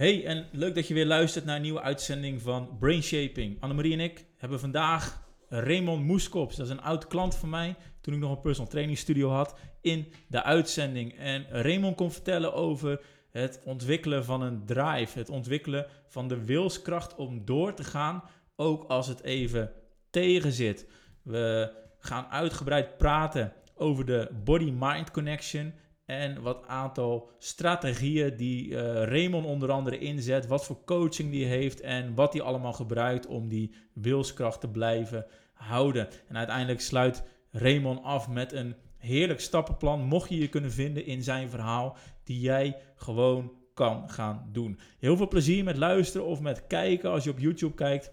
Hey, en leuk dat je weer luistert naar een nieuwe uitzending van Brain Shaping. Annemarie en ik hebben vandaag Raymond Moeskops, dat is een oud klant van mij, toen ik nog een personal training studio had, in de uitzending. En Raymond kon vertellen over het ontwikkelen van een drive, het ontwikkelen van de wilskracht om door te gaan, ook als het even tegen zit. We gaan uitgebreid praten over de body-mind connection en wat aantal strategieën die uh, Raymond onder andere inzet, wat voor coaching die heeft en wat hij allemaal gebruikt om die wilskracht te blijven houden. En uiteindelijk sluit Raymond af met een heerlijk stappenplan, mocht je je kunnen vinden in zijn verhaal, die jij gewoon kan gaan doen. Heel veel plezier met luisteren of met kijken als je op YouTube kijkt.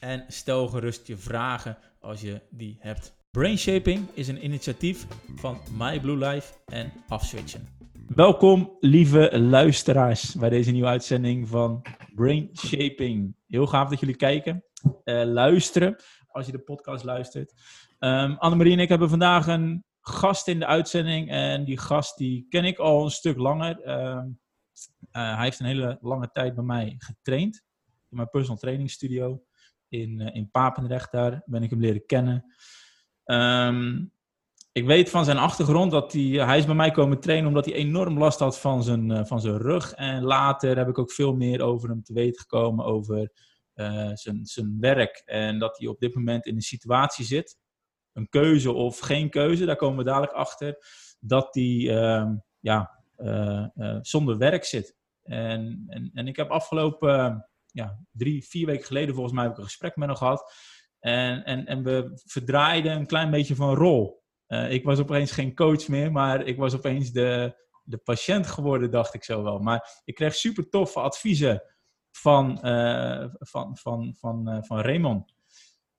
En stel gerust je vragen als je die hebt. Brainshaping is een initiatief van My Blue Life en Afswitchen. Welkom, lieve luisteraars, bij deze nieuwe uitzending van Brainshaping. Heel gaaf dat jullie kijken, uh, luisteren, als je de podcast luistert. Um, Annemarie en ik hebben vandaag een gast in de uitzending. En die gast die ken ik al een stuk langer. Uh, uh, hij heeft een hele lange tijd bij mij getraind. In mijn personal training studio in, uh, in Papendrecht. Daar ben ik hem leren kennen. Um, ik weet van zijn achtergrond dat hij, hij is bij mij komen trainen omdat hij enorm last had van zijn, uh, van zijn rug. En later heb ik ook veel meer over hem te weten gekomen over zijn, zijn werk. En dat hij op dit moment in een situatie zit een keuze of geen keuze, daar komen we dadelijk achter, dat die uh, ja, uh, zonder werk zit. En, en, en ik heb afgelopen ja, drie, vier weken geleden volgens mij heb ik een gesprek met hem gehad. En, en, en we verdraaiden een klein beetje van rol. ik was opeens geen coach meer, maar ik was opeens de, de patiënt geworden, dacht ik zo wel. Maar ik kreeg super toffe adviezen van, van, van, van, van Raymond.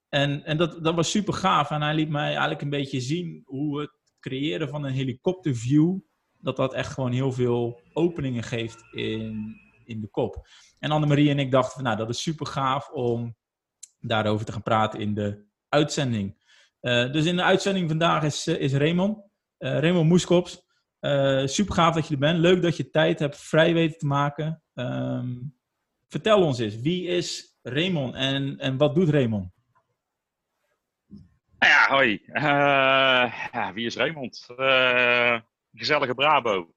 En, en dat, dat was super gaaf. En hij liet mij eigenlijk een beetje zien hoe het creëren van een helikopterview, dat dat echt gewoon heel veel openingen geeft in, in de kop. En Annemarie en ik dachten van, nou, dat is super gaaf om daarover te gaan praten in de uitzending. Uh, dus in de uitzending vandaag is, uh, is Raymond. Uh, Raymond Moeskops. super gaaf dat je er bent. Leuk dat je tijd hebt vrij weten te maken. Um, vertel ons eens, wie is Raymond en, en wat doet Raymond? Nou ja, hoi. Ja, wie is Raymond? Gezellige Brabo.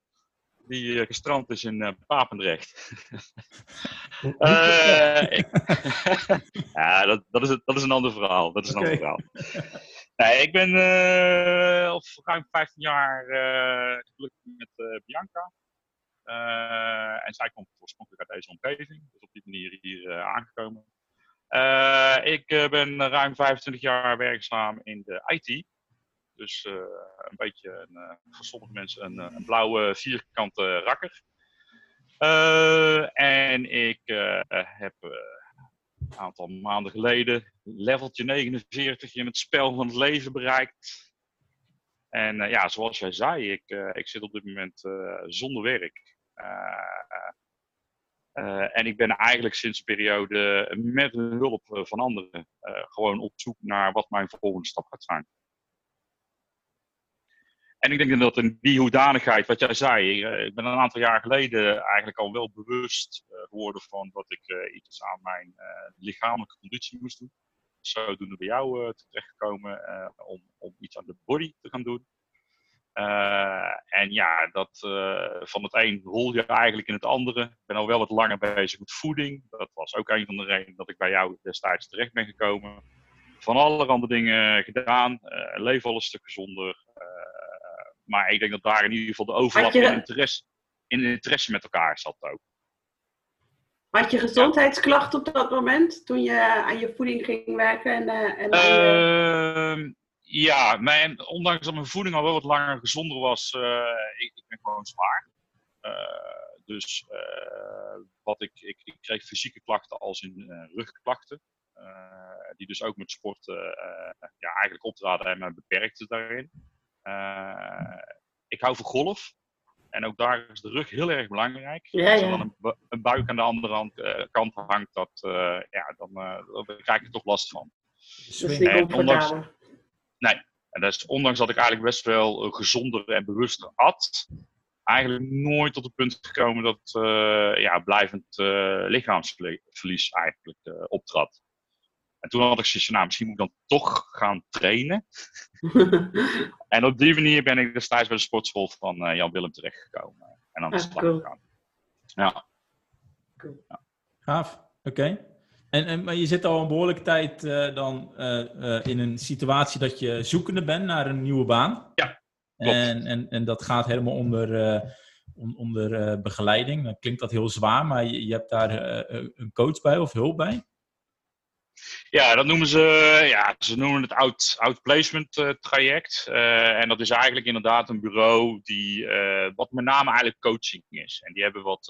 Die uh, gestrand is in Papendrecht. ik, ja, dat, dat, is, dat is een ander verhaal. Dat is een okay. ander verhaal. Nee, ik ben al ruim 15 jaar gelukkig met Bianca. en zij komt oorspronkelijk uit deze omgeving. Dus op die manier hier aangekomen. Uh, ik ben ruim 25 jaar werkzaam in de IT. Dus uh, een beetje een, voor sommige mensen een, een blauwe vierkante rakker. en ik heb een aantal maanden geleden leveltje 49 in het spel van het leven bereikt. En ja, zoals jij zei, ik, ik zit op dit moment zonder werk. En ik ben eigenlijk sinds een periode met de hulp van anderen gewoon op zoek naar wat mijn volgende stap gaat zijn. En ik denk dat in die hoedanigheid, wat jij zei, uh, ik ben een aantal jaar geleden eigenlijk al wel bewust geworden van dat ik iets aan mijn lichamelijke conditie moest doen. Zodoende bij jou terechtgekomen om, om iets aan de body te gaan doen. En ja, dat, van het een rol je eigenlijk in het andere. Ik ben al wel wat langer bezig met voeding. Dat was ook een van de redenen dat ik bij jou destijds terecht ben gekomen. Van allerhande dingen gedaan. Leef al een stuk gezonder. Maar ik denk dat daar in ieder geval de overlap je... in, interesse, in interesse met elkaar zat ook. Had je gezondheidsklachten op dat moment toen je aan je voeding ging werken? En, en je... Ja, mijn, ondanks dat mijn voeding al wel wat langer gezonder was, uh, ik, ik, ben gewoon zwaar. Uh, dus wat ik, ik, ik, kreeg fysieke klachten als in rugklachten. die dus ook met sport ja, eigenlijk optraden en me beperkte daarin. Ik hou van golf. En ook daar is de rug heel erg belangrijk. Ja, ja. Als er dan een, een, buik aan de andere kant hangt, dat, ja, dan, dan krijg ik er toch last van. Dus ondanks, Nee. En dat is ondanks dat ik eigenlijk best wel gezonder en bewuster at, eigenlijk nooit tot het punt gekomen dat ja, blijvend lichaamsverlies eigenlijk optrad. En toen had ik zoiets nou, misschien moet ik dan toch gaan trainen. en op die manier ben ik destijds bij de sportschool van Jan Willem terechtgekomen. En aan de ah, slag gegaan. Ja. Cool. ja. Gaaf, oké. En, en, maar je zit al een behoorlijke tijd uh, dan uh, in een situatie dat je zoekende bent naar een nieuwe baan. Ja, klopt. En, en, en dat gaat helemaal onder, onder begeleiding. Dan klinkt dat heel zwaar, maar je, je hebt daar een coach bij of hulp bij? Ja, dat noemen ze, ja, ze noemen het out, outplacement uh, traject. Uh, en dat is eigenlijk inderdaad een bureau die, uh, wat met name eigenlijk coaching is. En die hebben wat,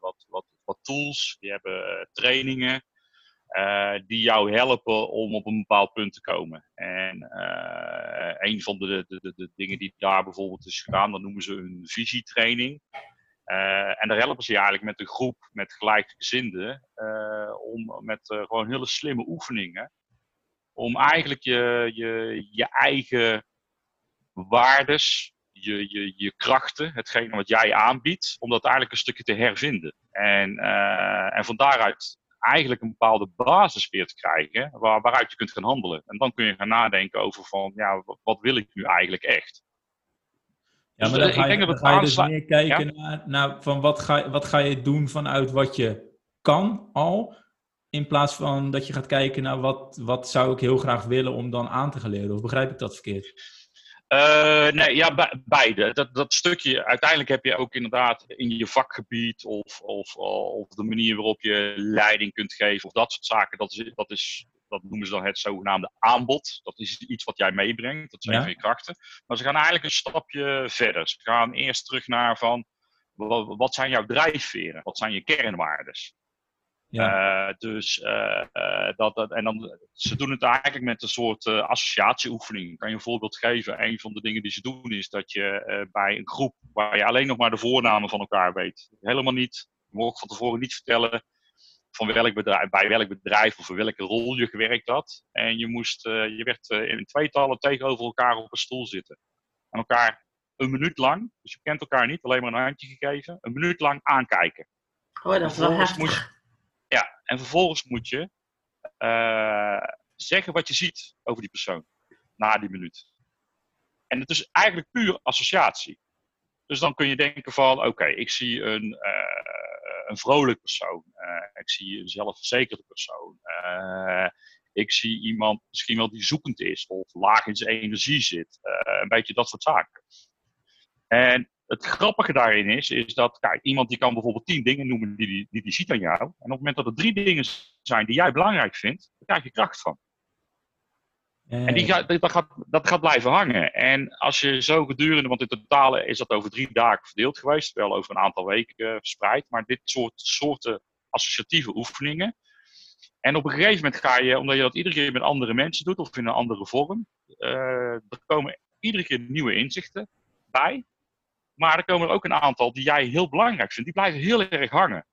wat, wat, wat tools, die hebben trainingen. Die jou helpen om op een bepaald punt te komen. En een van de, de, de, de, dingen die daar bijvoorbeeld is gedaan, dat noemen ze een visietraining. Uh, en daar helpen ze eigenlijk met een groep met gelijkgezinden om met gewoon hele slimme oefeningen. Om eigenlijk je, je, je eigen waardes, je, je, je krachten, hetgene wat jij aanbiedt, om dat eigenlijk een stukje te hervinden. En, en van daaruit eigenlijk een bepaalde basis weer te krijgen waar, waaruit je kunt gaan handelen. En dan kun je gaan nadenken over van, ja, wat, wil ik nu eigenlijk echt? Ja, maar dus, dan ga je, dan ga je dus meer kijken naar, naar, van wat ga, wat ga je doen vanuit wat je kan al, in plaats van dat je gaat kijken naar wat, wat zou ik heel graag willen om dan aan te gaan leren. Of begrijp ik dat verkeerd? Uh, nee, ja, beide. Dat, dat stukje, uiteindelijk heb je ook inderdaad in je vakgebied of, of, of de manier waarop je leiding kunt geven of dat soort zaken. Dat, is, dat, is, dat noemen ze dan het zogenaamde aanbod. Dat is iets wat jij meebrengt, dat zijn ja. je krachten. Maar ze gaan eigenlijk een stapje verder. Ze gaan eerst terug naar van, wat zijn jouw drijfveren? Wat zijn je kernwaardes? Ja. Uh, dus uh, uh, dat, dat, en dan, ze doen het eigenlijk met een soort associatieoefening. Kan je een voorbeeld geven? Een van de dingen die ze doen is dat je bij een groep waar je alleen nog maar de voornamen van elkaar weet, helemaal niet, je mag van tevoren niet vertellen van welk bedrijf, bij welk bedrijf of voor welke rol je gewerkt had. En je, moest, je werd in tweetallen tegenover elkaar op een stoel zitten. En elkaar een minuut lang, dus je kent elkaar niet, alleen maar een handje gegeven, een minuut lang aankijken. Oh, dat is wel heftig. Ja, en vervolgens moet je uh, zeggen wat je ziet over die persoon na die minuut. En het is eigenlijk puur associatie. Dus dan kun je denken van, oké, ik zie een, uh, een vrolijk persoon. Uh, ik zie een zelfverzekerde persoon. ik zie iemand misschien wel die zoekend is of laag in zijn energie zit. een beetje dat soort zaken. En het grappige daarin is, is dat kijk, iemand die kan bijvoorbeeld tien dingen noemen die die, die, die ziet aan jou. En op het moment dat er drie dingen zijn die jij belangrijk vindt, dan krijg je kracht van. En die gaat, dat, gaat, dat gaat blijven hangen. En als je zo gedurende, want in totaal is dat over drie dagen verdeeld geweest, wel over een aantal weken uh, verspreid, maar dit soort soorten associatieve oefeningen. En op een gegeven moment ga je, omdat je dat iedere keer met andere mensen doet of in een andere vorm, uh, er komen iedere keer nieuwe inzichten bij. Maar er komen er ook een aantal die jij heel belangrijk vindt. Die blijven heel erg hangen.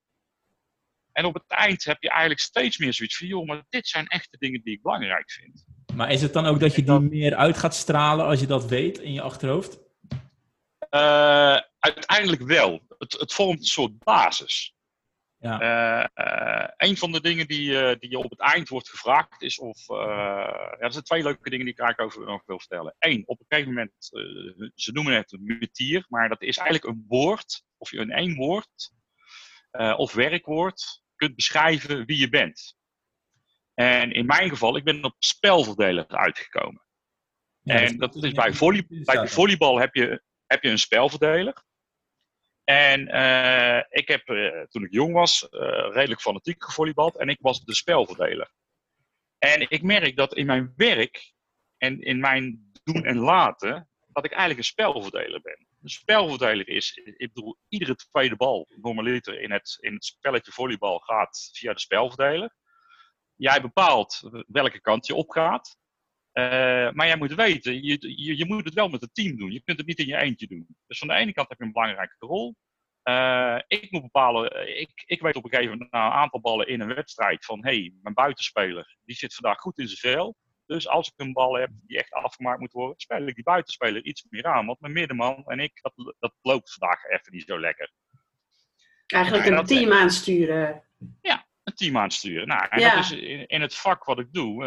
En op het eind heb je eigenlijk steeds meer zoiets van, joh, maar dit zijn echte dingen die ik belangrijk vind. Maar is het dan ook dat je die meer uit gaat stralen als je dat weet in je achterhoofd? Uh, uiteindelijk wel. Het, het vormt een soort basis. Ja. Uh, een van de dingen die, die je op het eind wordt gevraagd is of. ja, er zijn twee leuke dingen die ik eigenlijk over nog wil vertellen. Eén, op een gegeven moment, ze noemen het een metier, maar dat is eigenlijk een woord, of je in één woord of werkwoord kunt beschrijven wie je bent. En in mijn geval, ik ben op spelverdeler uitgekomen. Ja, en dat is bij, volley, bij de volleybal heb je, heb je een spelverdeler. En uh, ik heb uh, toen ik jong was uh, redelijk fanatiek gevolleybald en ik was de spelverdeler. En ik merk dat in mijn werk en in mijn doen en laten, dat ik eigenlijk een spelverdeler ben. Een spelverdeler is, ik bedoel, iedere tweede bal, normaliter in het, in het spelletje volleybal, gaat via de spelverdeler. Jij bepaalt welke kant je opgaat. Uh, maar jij moet weten, je, je, je, moet het wel met het team doen. Je kunt het niet in je eentje doen. Dus van de ene kant heb je een belangrijke rol. Uh, ik moet bepalen, eh, ik, ik weet op een gegeven moment na een aantal ballen in een wedstrijd van hé, hey, mijn buitenspeler die zit vandaag goed in zijn vel. Dus als ik een bal heb die echt afgemaakt moet worden, speel ik die buitenspeler iets meer aan. Want mijn middenman en ik, dat, dat loopt vandaag even niet zo lekker. Eigenlijk een team aansturen. Ja, een team aansturen. Nou, en dat is in, in, het vak wat ik doe,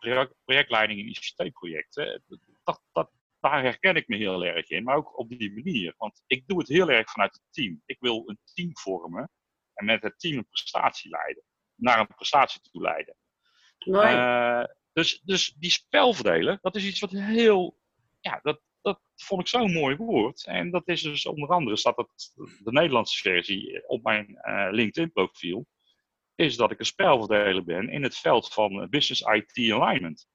uh, projectleiding in ICT-projecten, dat, dat, daar herken ik me heel erg in. Maar ook op die manier. Want ik doe het heel erg vanuit het team. Ik wil een team vormen en met het team een prestatie leiden. Naar een prestatie toe leiden. Uh, dus, dus die spelverdelen, dat is iets wat heel, ja, dat, dat vond ik zo'n mooi woord. En dat is dus onder andere, staat dat de Nederlandse versie op mijn uh, LinkedIn profiel, is dat ik een spelverdeler ben in het veld van business IT alignment.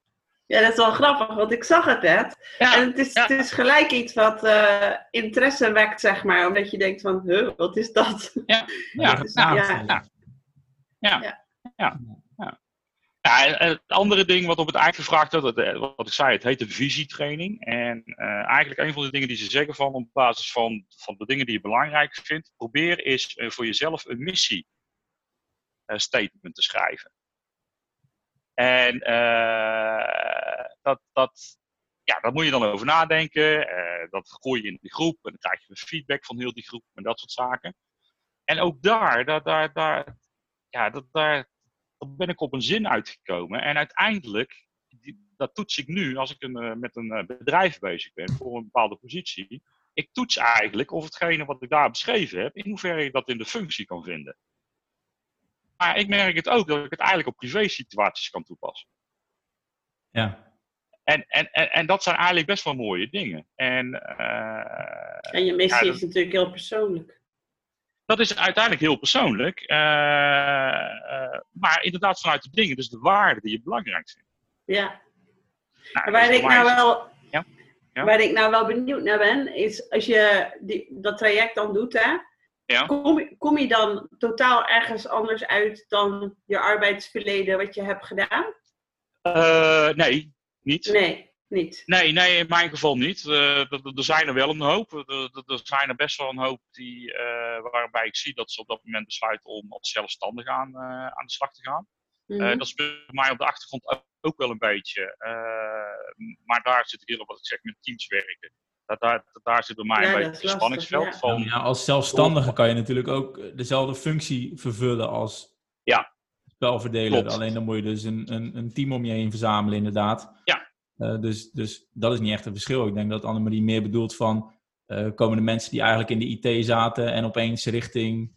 Ja, dat is wel grappig, want ik zag het net. en het is, het is gelijk iets wat uh, interesse wekt, zeg maar. Omdat je denkt van, huh, wat is dat? Ja, ja, is, ja. ja. ja. ja. Ja, het andere ding wat op het eind gevraagd wordt, eh, wat ik zei, het heet de visietraining. En uh, eigenlijk een van de dingen die ze zeggen van op basis van, van de dingen die je belangrijk vindt, probeer eens uh, voor jezelf een missie statement te schrijven. En dat, dat, ja, daar moet je dan over nadenken. dat gooi je in de groep en dan krijg je feedback van heel die groep en dat soort zaken. En ook daar, daar, daar, daar, ja, dat, daar dan ben ik op een zin uitgekomen. En uiteindelijk, dat toets ik nu als ik een, eh, met een eh, bedrijf bezig ben voor een bepaalde positie. Ik toets eigenlijk of hetgene wat ik daar beschreven heb, in hoeverre ik dat in de functie kan vinden. Maar ik merk het ook dat ik het eigenlijk op privé situaties kan toepassen. Ja. En, en, en, en dat zijn eigenlijk best wel mooie dingen. En, uh, en je missie is natuurlijk heel persoonlijk dat is uiteindelijk heel persoonlijk. Uh, uh, maar inderdaad vanuit de dingen, dus de waarden die je belangrijk vindt. Ja. Nou, waar, ik nou wel, ja? Ja? waar ik nou wel benieuwd naar ben, is als je die, dat traject dan doet, hè, ja. kom, kom je dan totaal ergens anders uit dan je arbeidsverleden wat je hebt gedaan? Uh, nee, niet. Nee niet? Nee, nee, in mijn geval niet. Uh, er zijn er wel een hoop. Er zijn er best wel een hoop die, uh, waarbij ik zie dat ze op dat moment besluiten om als zelfstandig aan, uh, aan de slag te gaan. Mm dat is bij mij op de achtergrond ook, wel een beetje. maar daar zit ik heel op wat ik zeg, met teams werken. Dat, daar, daar zit bij mij een beetje het spanningsveld ja. van. Ja, als zelfstandige kan je natuurlijk ook dezelfde functie vervullen als ja. spelverdeler. Alleen dan moet je dus een, een, een team om je heen verzamelen, inderdaad. Ja, uh, dus, dus dat is niet echt een verschil. Ik denk dat Annemarie meer bedoelt van uh, komen de mensen die eigenlijk in de IT zaten en opeens richting,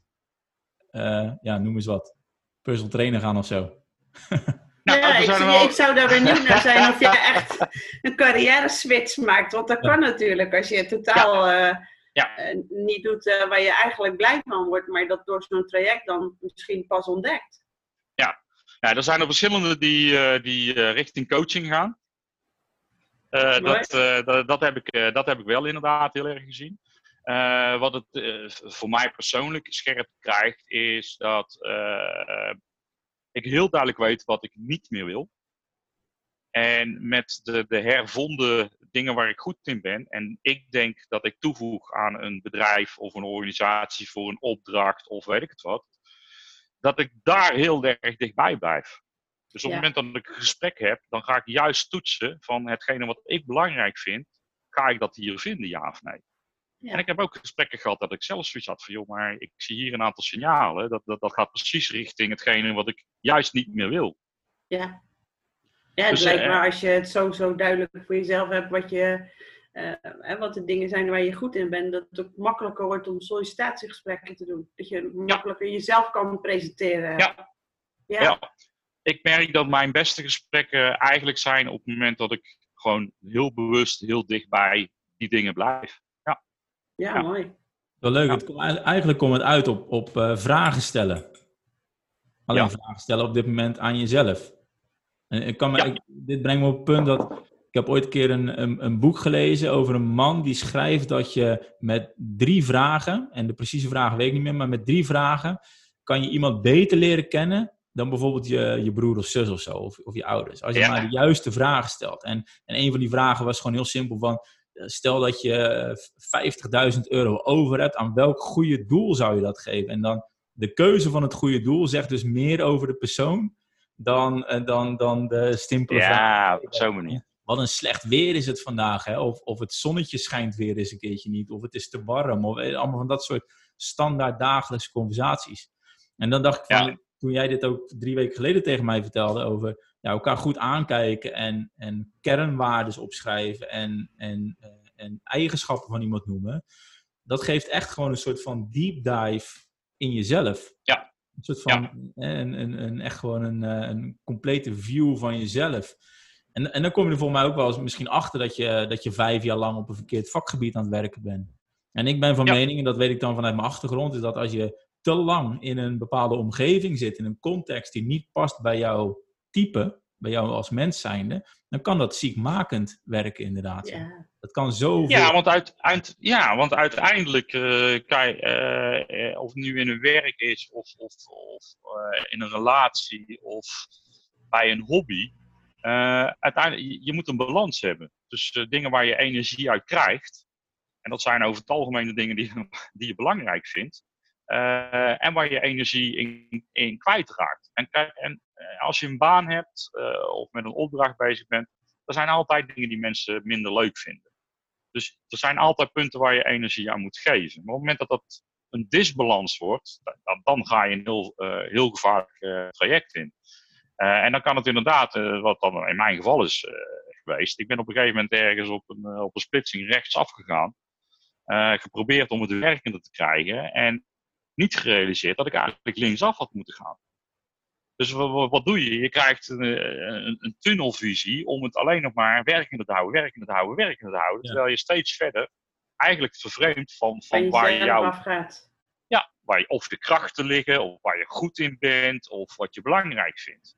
uh, ja, noem eens wat, personal trainer gaan of zo. Nou, ja, ik, wel... ik, zou daar benieuwd naar zijn of je echt een carrière switch maakt. Want dat kan natuurlijk als je totaal ja. Ja. niet doet waar je eigenlijk blij van wordt, maar dat door zo'n traject dan misschien pas ontdekt. Ja, ja er zijn er verschillende die, die richting coaching gaan. Dat, dat, dat, heb ik, dat heb ik wel inderdaad heel erg gezien. wat het voor mij persoonlijk scherp krijgt, is dat ik heel duidelijk weet wat ik niet meer wil. En met de, de hervonden dingen waar ik goed in ben, en ik denk dat ik toevoeg aan een bedrijf of een organisatie voor een opdracht of weet ik het wat, dat ik daar heel erg dichtbij blijf. Dus op het moment dat ik een gesprek heb, dan ga ik juist toetsen van hetgene wat ik belangrijk vind, ga ik dat hier vinden, ja of nee? Ja. En ik heb ook gesprekken gehad dat ik zelf zoiets had van, joh, maar ik zie hier een aantal signalen, dat, dat, dat gaat precies richting hetgene wat ik juist niet meer wil. Ja, ja het dus, lijkt uh, me als je het zo, zo duidelijk voor jezelf hebt wat, je, uh, wat de dingen zijn waar je goed in bent, dat het ook makkelijker wordt om sollicitatiegesprekken te doen. Dat je makkelijker jezelf kan presenteren. Ja. ja. ja ik merk dat mijn beste gesprekken eigenlijk zijn op het moment dat ik gewoon heel bewust, heel dichtbij die dingen blijf. Ja, ja, mooi. Wel leuk. Het eigenlijk komt het uit op, op uh, vragen stellen. Alleen vragen stellen op dit moment aan jezelf. En ik kan me, ik, dit brengt me op het punt dat ik heb ooit een keer een, een, een, boek gelezen over een man die schrijft dat je met drie vragen, en de precieze vragen weet ik niet meer, maar met drie vragen kan je iemand beter leren kennen dan bijvoorbeeld je, je broer of zus of zo, of, of je ouders. Als je maar de juiste vragen stelt. En, en een van die vragen was gewoon heel simpel van, eh, stel dat je 50.000 euro over hebt, aan welk goede doel zou je dat geven? En dan de keuze van het goede doel zegt dus meer over de persoon dan, uh, dan, dan de simpele Ja, op zo'n manier. Wat een slecht weer is het vandaag, hè? Of, of het zonnetje schijnt weer eens een keertje niet, of het is te warm, of allemaal van dat soort standaard dagelijkse conversaties. En dan dacht ik van, toen jij dit ook drie weken geleden tegen mij vertelde over ja, elkaar goed aankijken en, en kernwaardes opschrijven en, en, uh, en eigenschappen van iemand noemen, dat geeft echt gewoon een soort van deep dive in jezelf. Ja. Een soort van, ja. een, een, een, echt gewoon een, een complete view van jezelf. En, en dan kom je er voor mij ook wel eens misschien achter dat je, dat je vijf jaar lang op een verkeerd vakgebied aan het werken bent. En ik ben van mening, en dat weet ik dan vanuit mijn achtergrond, is dat als je te lang in een bepaalde omgeving zit, in een context die niet past bij jouw type, bij jou als mens zijnde, dan kan dat ziekmakend werken inderdaad. Ja. Dat kan zo. Ja, want, uit, uit, ja, want uiteindelijk uh, kan je, uh, of nu in een werk is, of, of, of uh, in een relatie, of bij een hobby, uiteindelijk, je, je, moet een balans hebben. Dus dingen waar je energie uit krijgt, en dat zijn over het algemeen de dingen die, die je belangrijk vindt, en waar je energie in, in kwijtraakt. En, en als je een baan hebt, of met een opdracht bezig bent, er zijn altijd dingen die mensen minder leuk vinden. Dus er zijn altijd punten waar je energie aan moet geven. Maar op het moment dat dat een disbalans wordt, dan, dan ga je een heel, uh, heel gevaarlijk traject in. En dan kan het inderdaad, wat dan in mijn geval is geweest, ik ben op een gegeven moment ergens op een, op een splitsing rechts afgegaan, geprobeerd om het werkende te krijgen en niet gerealiseerd dat ik eigenlijk linksaf had moeten gaan. Dus wat, wat, doe je? Je krijgt een, een, een, tunnelvisie om het alleen nog maar werkende te houden, werkende te houden, werkende te houden. Terwijl je steeds verder eigenlijk vervreemd van, van waar je jou... Afgaat. Ja, waar je, of de krachten liggen, of waar je goed in bent, of wat je belangrijk vindt.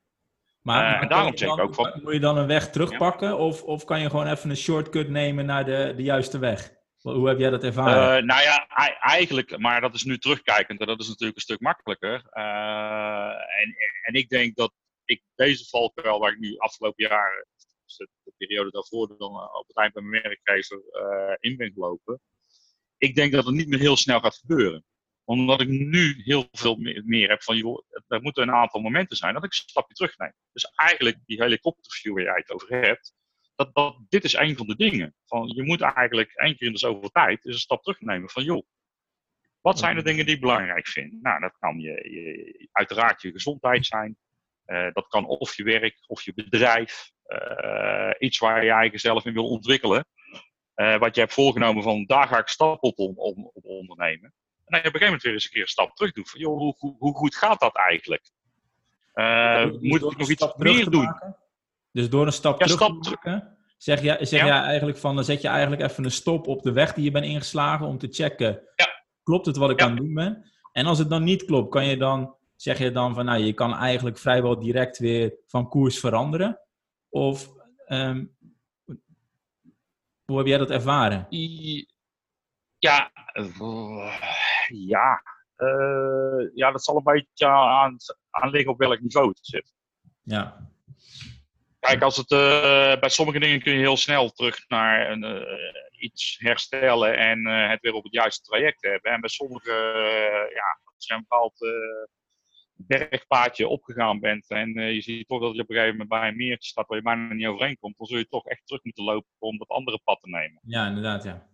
Maar, uh, en daarom zeg ik ook van... Moet je dan een weg terugpakken, ja. of, of kan je gewoon even een shortcut nemen naar de, de juiste weg? Hoe heb jij dat ervaren? Uh, nou ja, eigenlijk, maar dat is nu terugkijkend en dat is natuurlijk een stuk makkelijker. Uh, en, en ik denk dat ik deze valkuil waar ik nu afgelopen jaar, dus de, de, periode daarvoor, dan uh, op het eind bij mijn werkgever in ben gelopen. Ik denk dat het niet meer heel snel gaat gebeuren. Omdat ik nu heel veel meer, heb van, joh, er moeten een aantal momenten zijn dat ik een stapje terugneem. Dus eigenlijk die helikopterview waar jij het over hebt, dat, dat, dit is een van de dingen. Van, je moet eigenlijk één keer in de zoveel tijd eens een stap terugnemen van joh, wat zijn de dingen die ik belangrijk vind? Nou, dat kan je, je uiteraard je gezondheid zijn. Uh, dat kan of je werk of je bedrijf. Uh, iets waar je eigen zelf in wil ontwikkelen. Uh, wat je hebt voorgenomen van daar ga ik stap op, om, op ondernemen. En dan je op een gegeven moment weer eens een keer een stap terug doet. Van joh, hoe, hoe, hoe goed gaat dat eigenlijk? moet ik nog iets meer doen? Maken? Dus door een stap ja, terug stap te maken, zeg, je, zeg ja. jij eigenlijk van, dan zet je eigenlijk even een stop op de weg die je bent ingeslagen om te checken, ja. klopt het wat ik aan het doen ben? En als het dan niet klopt, kan je dan, zeg je dan van, nou, je kan eigenlijk vrijwel direct weer van koers veranderen? Of um, hoe heb jij dat ervaren? Ja, ja. Uh, ja, dat zal een beetje aan, aan liggen op welk niveau het zit. Ja. Kijk, als het, uh, bij sommige dingen kun je heel snel terug naar een, uh, iets herstellen en uh, het weer op het juiste traject hebben. En bij sommige, ja, als je een bepaald bergpaadje opgegaan bent en je ziet toch dat je op een gegeven moment bij een meertje staat waar je bijna niet overheen komt, dan zul je toch echt terug moeten lopen om dat andere pad te nemen. Ja, inderdaad, ja.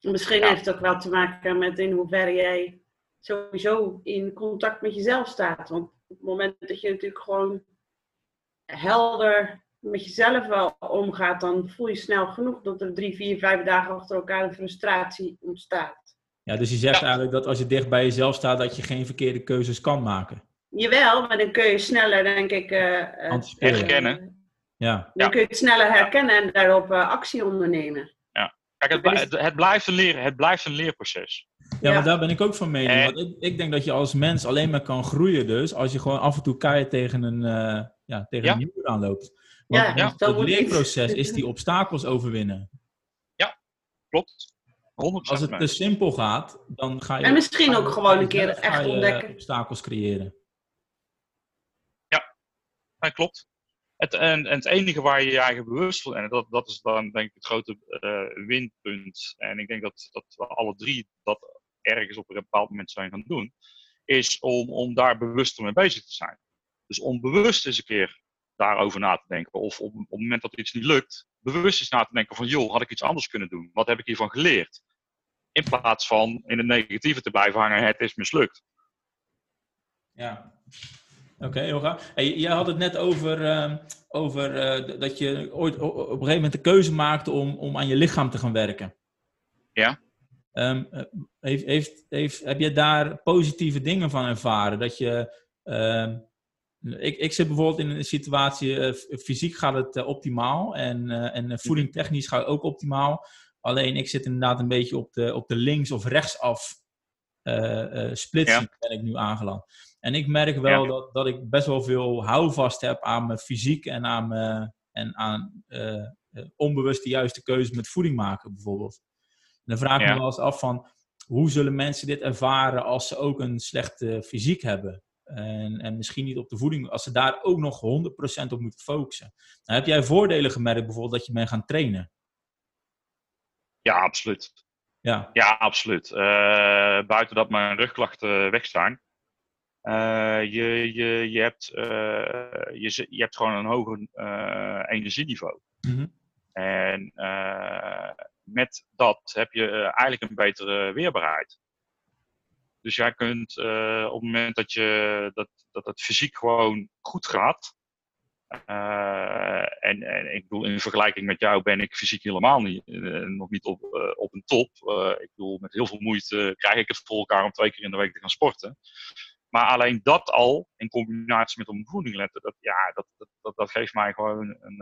Misschien ja. heeft het ook wel te maken met in hoeverre jij sowieso in contact met jezelf staat. Want op het moment dat je natuurlijk gewoon helder met jezelf wel omgaat, dan voel je snel genoeg dat er drie, vier, vijf dagen achter elkaar een frustratie ontstaat. Ja, dus je zegt eigenlijk dat als je dicht bij jezelf staat, dat je geen verkeerde keuzes kan maken. Jawel, maar dan kun je sneller, denk ik, uh, herkennen. Ja. Dan kun je het sneller herkennen en daarop uh, actie ondernemen. Ja. Kijk, het, het, het, blijft een leer, het blijft een leerproces. Ja, maar daar ben ik ook van mening. En... Want ik, ik, denk dat je als mens alleen maar kan groeien dus, als je gewoon af en toe keihard tegen een... Ja, tegen ja. een muur aanloopt. Want ja, het leerproces is die obstakels overwinnen. Ja, klopt. 100% Als het te simpel gaat, dan ga je... En misschien ook gewoon een keer echt ontdekken. obstakels creëren. Ja, dat klopt. Het, en, en, het enige waar je je eigen bewust van... En dat, dat is dan denk ik het grote uh, winpunt. En ik denk dat, dat we alle drie dat ergens op een bepaald moment zijn gaan doen. Is om, om daar bewuster mee bezig te zijn. Dus om bewust eens een keer daarover na te denken. Of op, op het moment dat iets niet lukt, bewust eens na te denken van, joh, had ik iets anders kunnen doen? Wat heb ik hiervan geleerd? In plaats van in het negatieve te blijven hangen, het is mislukt. Ja, oké, okay, heel gaaf. Hey, jij had het net over, uh, over uh, dat je ooit op een gegeven moment de keuze maakte om, om aan je lichaam te gaan werken. Ja. Um, heeft, heeft, heeft, heb je daar positieve dingen van ervaren? Dat je, uh, ik, ik zit bijvoorbeeld in een situatie, uh, fysiek gaat het uh, optimaal en, en voedingtechnisch gaat het ook optimaal. Alleen ik zit inderdaad een beetje op de, op de links- of rechtsaf splitsing ja. ben ik nu aangeland. En ik merk wel ja. dat, dat ik best wel veel houvast heb aan mijn fysiek en aan, mijn, en aan onbewust de juiste keuze met voeding maken bijvoorbeeld. En dan vraag ik ja. me wel eens af van, hoe zullen mensen dit ervaren als ze ook een slechte fysiek hebben? En, en misschien niet op de voeding, als ze daar ook nog 100% op moeten focussen. Nou, heb jij voordelen gemerkt bijvoorbeeld dat je bent gaan trainen? Ja, absoluut. Ja, ja absoluut. Uh, buiten dat mijn rugklachten weg zijn. Uh, je, je, je, hebt, uh, je, je hebt gewoon een hoger energieniveau. Mm -hmm. En met dat heb je eigenlijk een betere weerbaarheid. Dus jij kunt uh, op het moment dat, je, dat, dat het fysiek gewoon goed gaat. Uh, en, en ik bedoel, in vergelijking met jou ben ik fysiek helemaal niet, uh, nog niet op, op een top. ik bedoel, met heel veel moeite krijg ik het voor elkaar om twee keer in de week te gaan sporten. Maar alleen dat al, in combinatie met op voeding letten, dat, ja, dat, dat, dat, geeft mij gewoon een,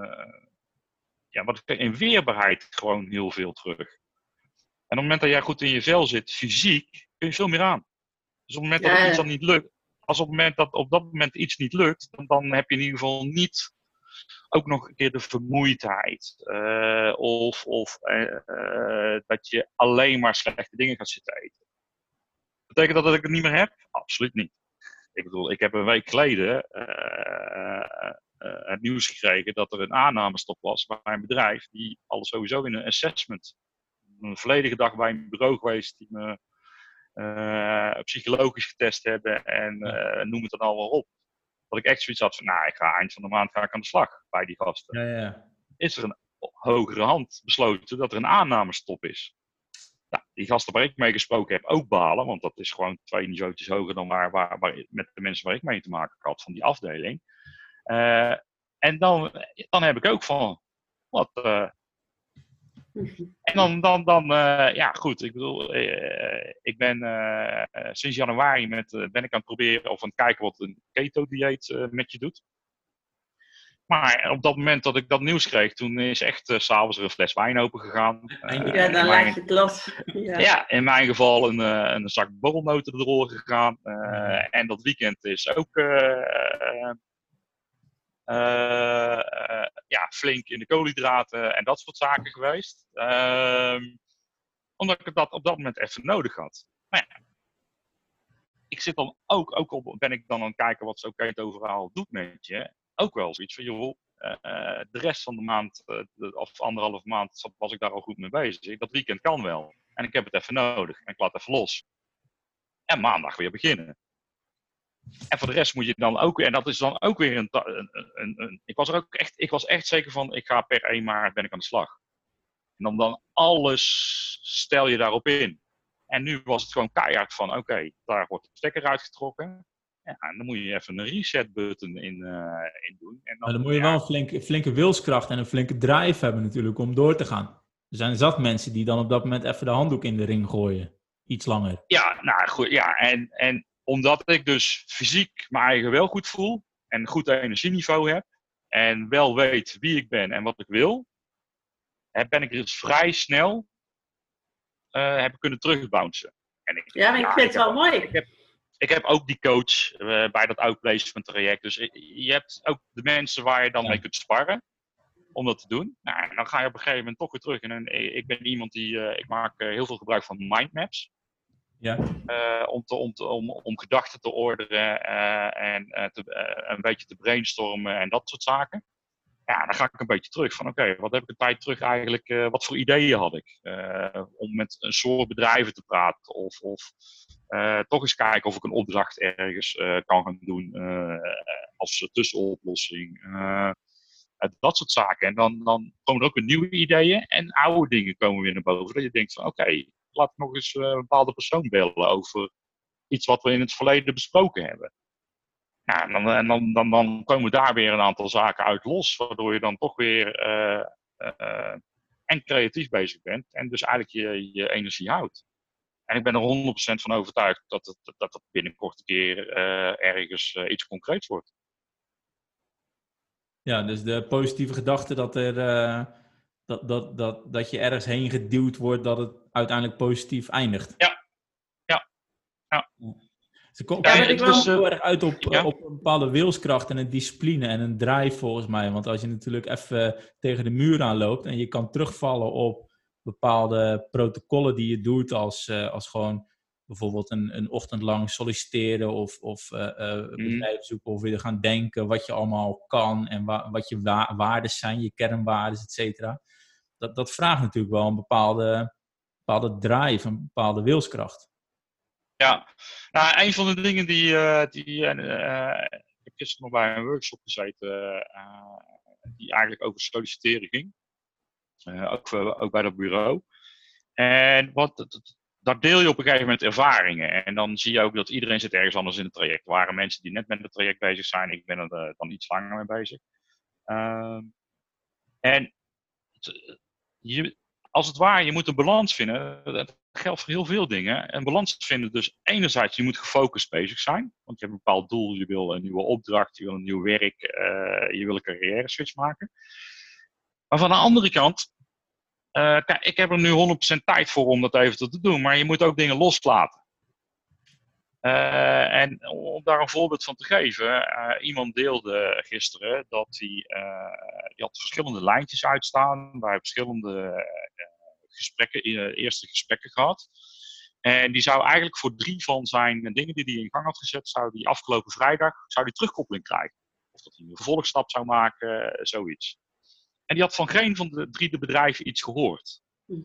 ja, wat in weerbaarheid gewoon heel veel terug. En op het moment dat jij goed in je vel zit, fysiek, kun je veel meer aan. Dus op het moment dat ja. iets dan niet lukt, als op het moment dat op dat moment iets niet lukt, dan, dan heb je in ieder geval niet ook nog een keer de vermoeidheid. Uh, of of uh, uh, dat je alleen maar slechte dingen gaat zitten eten. Betekent dat dat ik het niet meer heb? Absoluut niet. Ik bedoel, ik heb een week geleden het nieuws gekregen dat er een aannamestop was bij een bedrijf die alles sowieso in een assessment. Een volledige dag bij een bureau geweest die me psychologisch getest hebben en uh, noem het dan al wel op. Dat ik echt zoiets had van, nou, ik ga eind van de maand ga ik aan de slag bij die gasten. Ja, ja. Is er een hogere hand besloten dat er een aannamestop is? Nou, die gasten waar ik mee gesproken heb ook balen, want dat is gewoon twee niveautjes hoger dan waar, waar, waar met de mensen waar ik mee te maken had van die afdeling. Uh, en dan, dan heb ik ook van, wat, en dan, dan, dan uh, ja goed, ik bedoel, uh, ik ben uh, sinds januari met, ben ik aan het proberen of aan het kijken wat een keto-dieet met je doet. Maar op dat moment dat ik dat nieuws kreeg, toen is echt s s'avonds een fles wijn open gegaan. ja, dan laat je het los. Ja. ja. in mijn geval een, een zak borrelnoten erdoor gegaan. en dat weekend is ook ja, flink in de koolhydraten en dat soort zaken geweest. Uh, omdat ik dat op dat moment even nodig had. Maar ja, ik zit dan ook, ook op, ben ik dan aan het kijken wat zo'n overal doet met je. Ook wel zoiets van, joh, uh, de rest van de maand, of anderhalf maand, was ik daar al goed mee bezig. Dat weekend kan wel. En ik heb het even nodig. En ik laat even los. En maandag weer beginnen. En voor de rest moet je dan ook weer, en dat is dan ook weer een, een, een, een, ik was er ook echt, ik was echt zeker van, ik ga per 1 maart ben ik aan de slag. En dan, dan alles stel je daarop in. En nu was het gewoon keihard van, oké, daar wordt de stekker uitgetrokken. Ja, en dan moet je even een reset button in, uh, in doen. En dan, dan moet je wel een flinke, flinke wilskracht en een flinke drive hebben natuurlijk om door te gaan. Er zijn zat mensen die dan op dat moment even de handdoek in de ring gooien. Iets langer. Ja, nou goed, ja. En, en omdat ik dus fysiek mijn eigen wel goed voel en een goed energieniveau heb en wel weet wie ik ben en wat ik wil, ben ik dus vrij snel uh, heb kunnen terugbouncen. En ik, ja, ik vind het wel mooi. Ik heb, ik heb ook die coach uh, bij dat outplacement traject. Dus je hebt ook de mensen waar je dan ja. mee kunt sparren om dat te doen. Nou, en dan ga je op een gegeven moment toch weer terug. En ik ben iemand die, uh, ik maak heel veel gebruik van mindmaps. Ja. Uh, om, te, om, om, gedachten te orderen uh, en uh, te, een beetje te brainstormen en dat soort zaken. Ja, dan ga ik een beetje terug van oké, wat heb ik een tijd terug eigenlijk, wat voor ideeën had ik? om met een soort bedrijven te praten of, of toch eens kijken of ik een opdracht ergens kan gaan doen. als tussenoplossing. dat soort zaken. En dan, dan komen er ook weer nieuwe ideeën en oude dingen komen weer naar boven. Dat je denkt van oké, laat ik nog eens een bepaalde persoon bellen over iets wat we in het verleden besproken hebben. Ja, en dan, en dan, dan, dan komen daar weer een aantal zaken uit los, waardoor je dan toch weer en creatief bezig bent en dus eigenlijk je, je energie houdt. En ik ben er 100% van overtuigd dat het, dat het binnenkort een keer ergens iets concreets wordt. Ja, dus de positieve gedachte dat, er, dat, dat, dat, dat je ergens heen geduwd wordt, dat het uiteindelijk positief eindigt. Ja. Ja. ja. Ze komt ja, dus, heel erg uit op, op een bepaalde wilskracht en een discipline en een drive volgens mij. Want als je natuurlijk even tegen de muur aanloopt en je kan terugvallen op bepaalde protocollen die je doet, als, uh, als gewoon bijvoorbeeld een, een ochtend lang solliciteren of, of uh, uh, bedrijf zoeken of weer gaan denken wat je allemaal kan en wa wat je wa waarden zijn, je kernwaarden, et cetera. Dat, dat vraagt natuurlijk wel een bepaalde, bepaalde drive, een bepaalde wilskracht. Ja, nou, een van de dingen die, uh, die ik heb gisteren nog bij een workshop gezeten, die eigenlijk over solliciteren ging. ook, ook bij dat bureau. En wat, daar deel je op een gegeven moment ervaringen. En dan zie je ook dat iedereen zit ergens anders in het traject. Er waren mensen die net met het traject bezig zijn. Ik ben er dan iets langer mee bezig. Ehm, en als het ware, je moet een balans vinden. Dat geldt voor heel veel dingen. Een balans vinden dus enerzijds, je moet gefocust bezig zijn. Want je hebt een bepaald doel, je wil een nieuwe opdracht, je wil een nieuw werk, uh, je wil een carrière switch maken. Maar van de andere kant, kijk, ik heb er nu 100% tijd voor om dat even te doen. Maar je moet ook dingen loslaten. Uh, en om daar een voorbeeld van te geven, iemand deelde gisteren dat hij, die had verschillende lijntjes uitstaan bij verschillende gesprekken, eh, eerste gesprekken gehad. En die zou eigenlijk voor drie van zijn dingen die hij in gang had gezet, zou die afgelopen vrijdag zou die terugkoppeling krijgen. Of dat hij een vervolgstap zou maken, eh, zoiets. En die had van geen van de drie de bedrijven iets gehoord. Hm.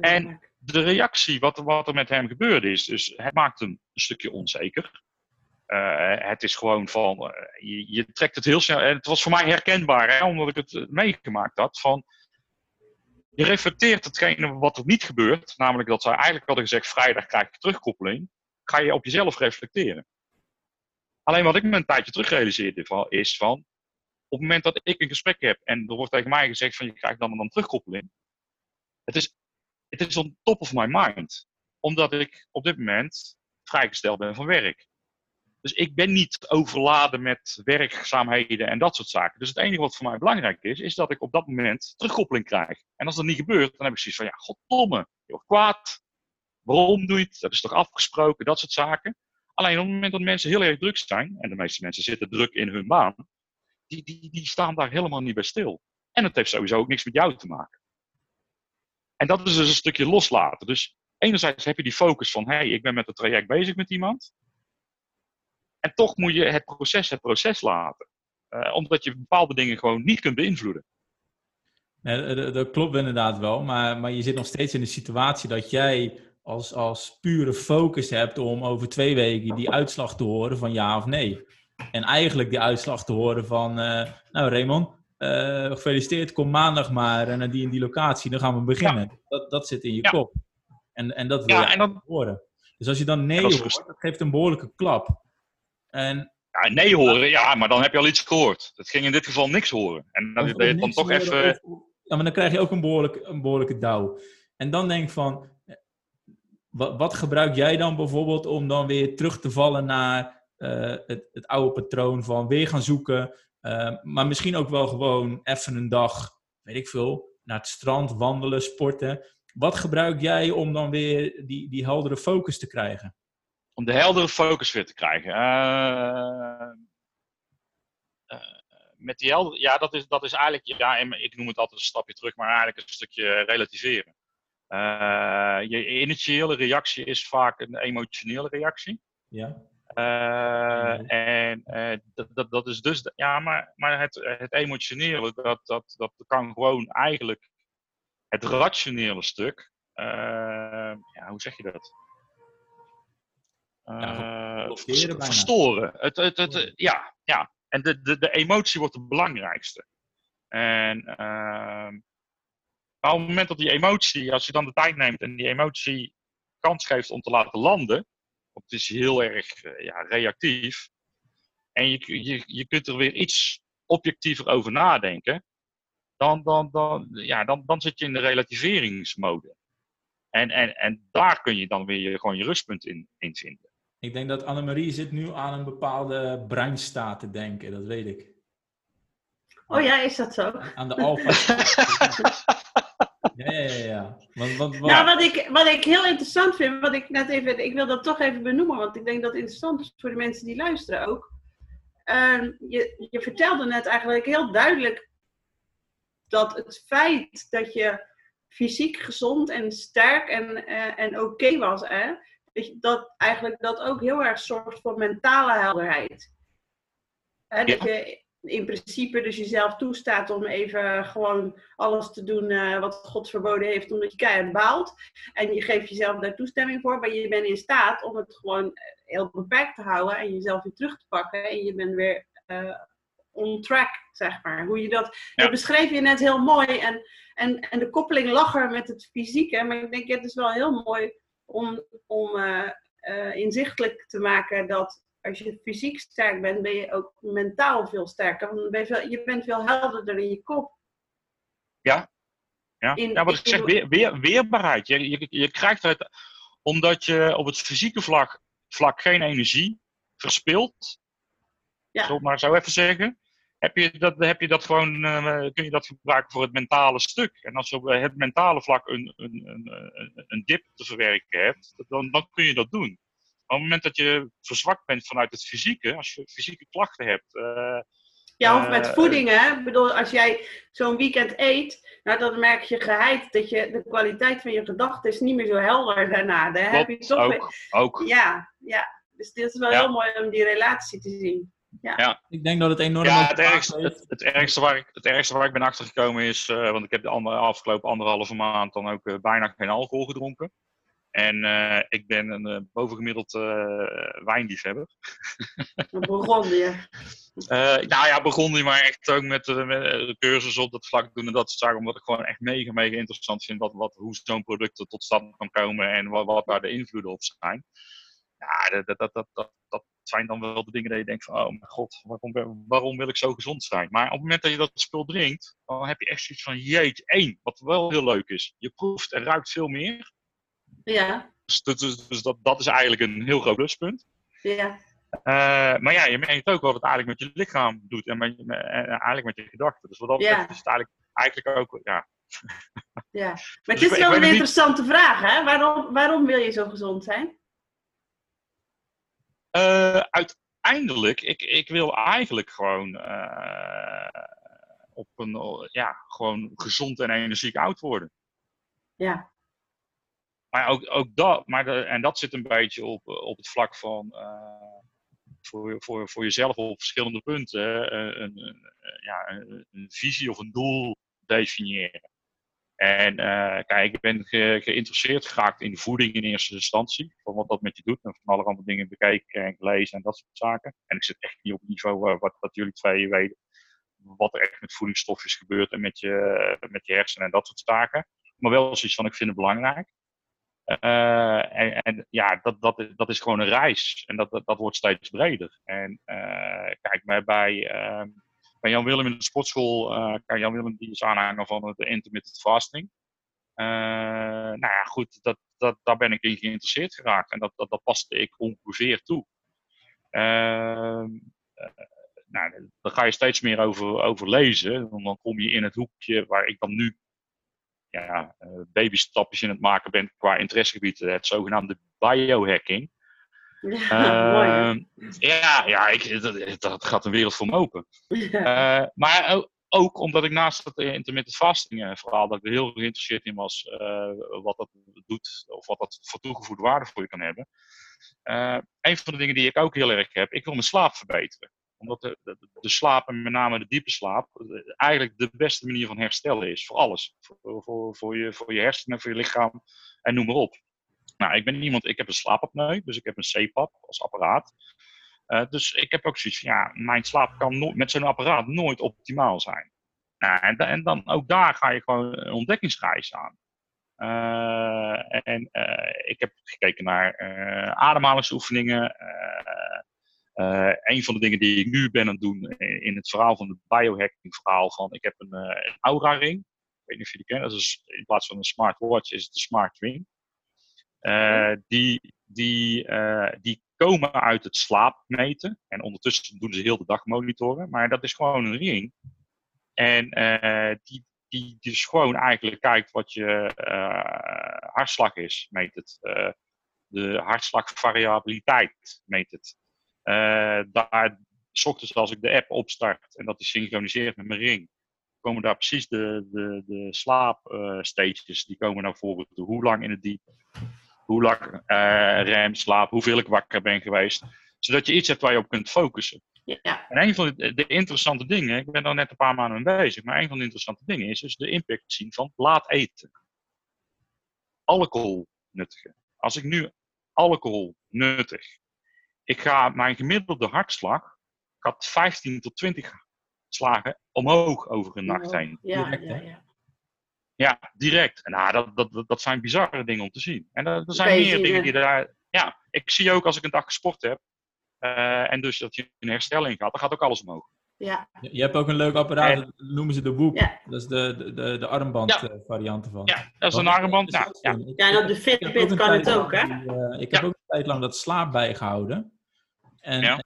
En de reactie, wat, wat er met hem gebeurde, is dus het maakt hem een stukje onzeker. Uh, het is gewoon van, je, je, trekt het heel snel. En het was voor mij herkenbaar, hè, omdat ik het meegemaakt had. Van, je reflecteert hetgene wat er niet gebeurt, namelijk dat zij eigenlijk hadden gezegd: vrijdag krijg ik terugkoppeling. Ga je op jezelf reflecteren. Alleen wat ik me een tijdje terug realiseerde is van, het moment dat ik een gesprek heb en er wordt tegen mij gezegd van je krijgt dan en dan terugkoppeling. Het is, het is on top of my mind. Omdat ik op dit moment vrijgesteld ben van werk. Dus ik ben niet overladen met werkzaamheden en dat soort zaken. Dus het enige wat voor mij belangrijk is, is dat ik op dat moment terugkoppeling krijg. En als dat niet gebeurt, dan heb ik zoiets van, ja, goddomme, je wordt kwaad. Waarom doe je het? Dat is toch afgesproken, dat soort zaken. Alleen op het moment dat mensen heel erg druk zijn, en de meeste mensen zitten druk in hun baan, die, die, die staan daar helemaal niet bij stil. En het heeft sowieso ook niks met jou te maken. En dat is dus een stukje loslaten. Dus enerzijds heb je die focus van, hé, hey, ik ben met het traject bezig met iemand. En toch moet je het proces het proces laten. Uh, omdat je bepaalde dingen gewoon niet kunt beïnvloeden. Nee, dat, klopt inderdaad wel, maar, maar je zit nog steeds in de situatie dat jij als, als pure focus hebt om over twee weken die uitslag te horen van ja of nee. En eigenlijk die uitslag te horen van, uh, nou Raymond, uh, gefeliciteerd, kom maandag maar naar die en die locatie, dan gaan we beginnen. Dat, dat zit in je kop. En, en dat wil ja, je en dat... horen. Dus als je dan nee hoort, dat geeft een behoorlijke klap. En, ja, nee horen, ja, maar dan heb je al iets gehoord. Het ging in dit geval niks horen. En dan, je dan toch even... ja, maar dan krijg je ook een behoorlijke, een behoorlijke douw. En dan denk ik van, wat, wat, gebruik jij dan bijvoorbeeld om dan weer terug te vallen naar uh, het, het, oude patroon van weer gaan zoeken, uh, maar misschien ook wel gewoon even een dag, weet ik veel, naar het strand, wandelen, sporten. Wat gebruik jij om dan weer die, die heldere focus te krijgen? om de heldere focus weer te krijgen. Uh, met die helder, ja, dat is, dat is eigenlijk, ja, ik noem het altijd een stapje terug, maar eigenlijk een stukje relativeren. Je initiële reactie is vaak een emotionele reactie. Ja. Uh, en dat, dat, dat is dus, ja, maar, maar het, het emotionele, dat, dat, dat kan gewoon eigenlijk het rationele stuk, ja, hoe zeg je dat? ja, verstoren. Het, het, het, ja, ja, en de, de, de emotie wordt het belangrijkste. En uh, op het moment dat die emotie, als je dan de tijd neemt en die emotie kans geeft om te laten landen, want het is heel erg uh, ja, reactief, en je, je, je kunt er weer iets objectiever over nadenken, dan, dan, dan, ja, dan, dan zit je in de relativeringsmode. En, en, en daar kun je dan weer je, gewoon je rustpunt in, in vinden. Ik denk dat Annemarie zit nu aan een bepaalde breinstaat te denken, dat weet ik. Oh ja, is dat zo? Aan de alfa. ja, ja, ja. ja. Wat... Nou, wat ik, wat ik heel interessant vind, wat ik net even, ik wil dat toch even benoemen, want ik denk dat het interessant is voor de mensen die luisteren ook. Uh, je, je vertelde net eigenlijk heel duidelijk dat het feit dat je fysiek gezond en sterk en, uh, en oké was, hè, dat eigenlijk dat ook heel erg zorgt voor mentale helderheid. Hè, dat je in principe dus jezelf toestaat om even gewoon alles te doen uh, wat God verboden heeft, omdat je keihard baalt. En je geeft jezelf daar toestemming voor, maar je bent in staat om het gewoon heel beperkt te houden en jezelf weer terug te pakken. En je bent weer uh, on track, zeg maar. Hoe je dat, dat beschreef je net heel mooi. En, en, en de koppeling lacher met het fysieke. Maar ik denk, het is wel heel mooi om, om uh, inzichtelijk te maken dat als je fysiek sterk bent, ben je ook mentaal veel sterker. Want ben je, veel, je, bent veel helderder in je kop. Ja, ja. In, ja wat ik zeg, weer, weer, weerbaarheid. Je, je, je krijgt het, omdat je op het fysieke vlak, vlak geen energie verspilt, ja. zal ik maar zo even zeggen, heb je dat, heb je dat gewoon, uh, kun je dat gebruiken voor het mentale stuk. En als je op het mentale vlak een, een, een, een dip te verwerken hebt, dan, dan kun je dat doen op het moment dat je verzwakt bent vanuit het fysieke, als je fysieke klachten hebt. Uh, ja, of met uh, voeding, hè? Ik bedoel, als jij zo'n weekend eet, nou, dan merk je geheid dat je de kwaliteit van je gedachten is niet meer zo helder daarna. Daar heb je toch ook, weer... ook. Ja, ja. Dus dit is wel ja. heel mooi om die relatie te zien. Ja. ja. Ik denk dat het enorm ja, het ergste, het, het, ergste waar ik, het ergste waar ik ben achtergekomen is, uh, want ik heb de andere, afgelopen anderhalve maand dan ook uh, bijna geen alcohol gedronken. En uh, ik ben een uh, bovengemiddeld uh, wijnliefhebber. begon je? nou ja, begon je maar echt ook met, met de cursus op dat vlak doen en dat soort zaken. Omdat ik gewoon echt mega, mega interessant vind wat, wat, hoe zo'n product tot stand kan komen en wat, wat daar de invloeden op zijn. Ja, dat, dat, dat, dat, dat zijn dan wel de dingen dat je denkt van, oh mijn god, waarom, waarom wil ik zo gezond zijn? Maar op het moment dat je dat spul drinkt, dan heb je echt zoiets van, jeetje, één, wat wel heel leuk is. Je proeft en ruikt veel meer. Ja. Dus, dus, dus dat, dat is eigenlijk een heel groot pluspunt. Ja. Uh, maar ja, je merkt ook wat het eigenlijk met je lichaam doet en, met, en eigenlijk met je gedachten. Dus wat dat betreft ja. is het eigenlijk, eigenlijk ook, ja. Ja, maar het dus is wel een interessante niet... vraag, hè? Waarom, waarom wil je zo gezond zijn? Uh, uiteindelijk, ik, ik wil eigenlijk gewoon uh, op een, ja, gewoon gezond en energiek oud worden. Ja maar ook, ook dat, maar en dat zit een beetje op, op het vlak van uh, voor, voor, voor jezelf op verschillende punten een, een, ja, een, visie of een doel definiëren. En kijk, ik ben ge, geïnteresseerd geraakt in voeding in eerste instantie, van wat dat met je doet, en van allerhande dingen bekeken en gelezen en dat soort zaken. En ik zit echt niet op het niveau uh, wat, wat jullie twee weten, wat er echt met voedingsstofjes gebeurt en met je, met je hersenen en dat soort zaken. Maar wel zoiets van, ik vind het belangrijk. Uh, en, ja, dat, dat, dat is gewoon een reis. En dat, dat, dat wordt steeds breder. En uh, kijk, maar bij, uh, bij Jan Willem in de sportschool, kijk, Jan Willem die is aanhanger van de intermittent fasting. nou ja, goed, dat, dat, daar ben ik in geïnteresseerd geraakt. En dat, dat, dat paste ik ongeveer toe. Ehm, nou, daar ga je steeds meer over, over lezen. Want dan kom je in het hoekje waar ik dan nu ja, uh, babystapjes in het maken bent qua interessegebied, het zogenaamde biohacking. Ja, uh, ja, ja ik, dat, dat, gaat een wereld voor me open. Ja. Uh, maar ook, ook, omdat ik naast het intermittent fasting verhaal, dat ik er heel geïnteresseerd in was wat dat doet, of wat dat voor toegevoegde waarde voor je kan hebben. een van de dingen die ik ook heel erg heb, ik wil mijn slaap verbeteren omdat de, de, slaap, en met name de diepe slaap, eigenlijk de beste manier van herstellen is. Voor alles. Voor, voor, voor, je, voor je hersenen, voor je lichaam en noem maar op. Nou, ik ben iemand, ik heb een slaapapneu, dus ik heb een CPAP als apparaat. dus ik heb ook zoiets van, ja, mijn slaap kan met zo'n apparaat nooit optimaal zijn. Nou, en, dan ook daar ga je gewoon een ontdekkingsreis aan. en ik heb gekeken naar ademhalingsoefeningen. Een van de dingen die ik nu ben aan het doen in het verhaal van het biohacking verhaal van ik heb een, een aura ring. Ik weet niet of je die kent. Dat is in plaats van een smartwatch is het een smart ring. Uh, die, die, uh, die komen uit het slaapmeten. En ondertussen doen ze heel de dag monitoren. Maar dat is gewoon een ring. En uh, die, die, die dus gewoon eigenlijk kijkt wat je hartslag is, meet het. de hartslagvariabiliteit meet het. Daar, s ochtends als ik de app opstart en dat is synchroniseert met mijn ring, komen daar precies de, de, de slaapstages, die komen naar voren. Hoe lang in het diep, hoe lang uh, rem, slaap, hoeveel ik wakker ben geweest. Zodat je iets hebt waar je op kunt focussen. Ja. En een van de, de, interessante dingen, ik ben er net een paar maanden mee bezig, maar een van de interessante dingen is dus de impact zien van laat eten. Alcohol nuttigen. Als ik nu alcohol nuttig, ik ga mijn gemiddelde hartslag, ik had 15 tot 20 slagen omhoog over een nacht heen. Ja, ja, ja. Ja, direct. En nou, dat, dat, dat zijn bizarre dingen om te zien. En er, zijn meer dingen die daar. Ja, ik zie ook als ik een dag gesport heb. Uh, en dus dat je een herstelling gaat, dan gaat ook alles omhoog. Ja. Je hebt ook een leuk apparaat, dat noemen ze de Whoop. Ja. Dat is de, de, de, armband ja. uh, variant ervan. Ja, dat is een armband. Nou, ja. ja, en op de Fitbit kan het ook, hè? Uh, ik heb ook een tijd lang dat slaap bijgehouden. En, en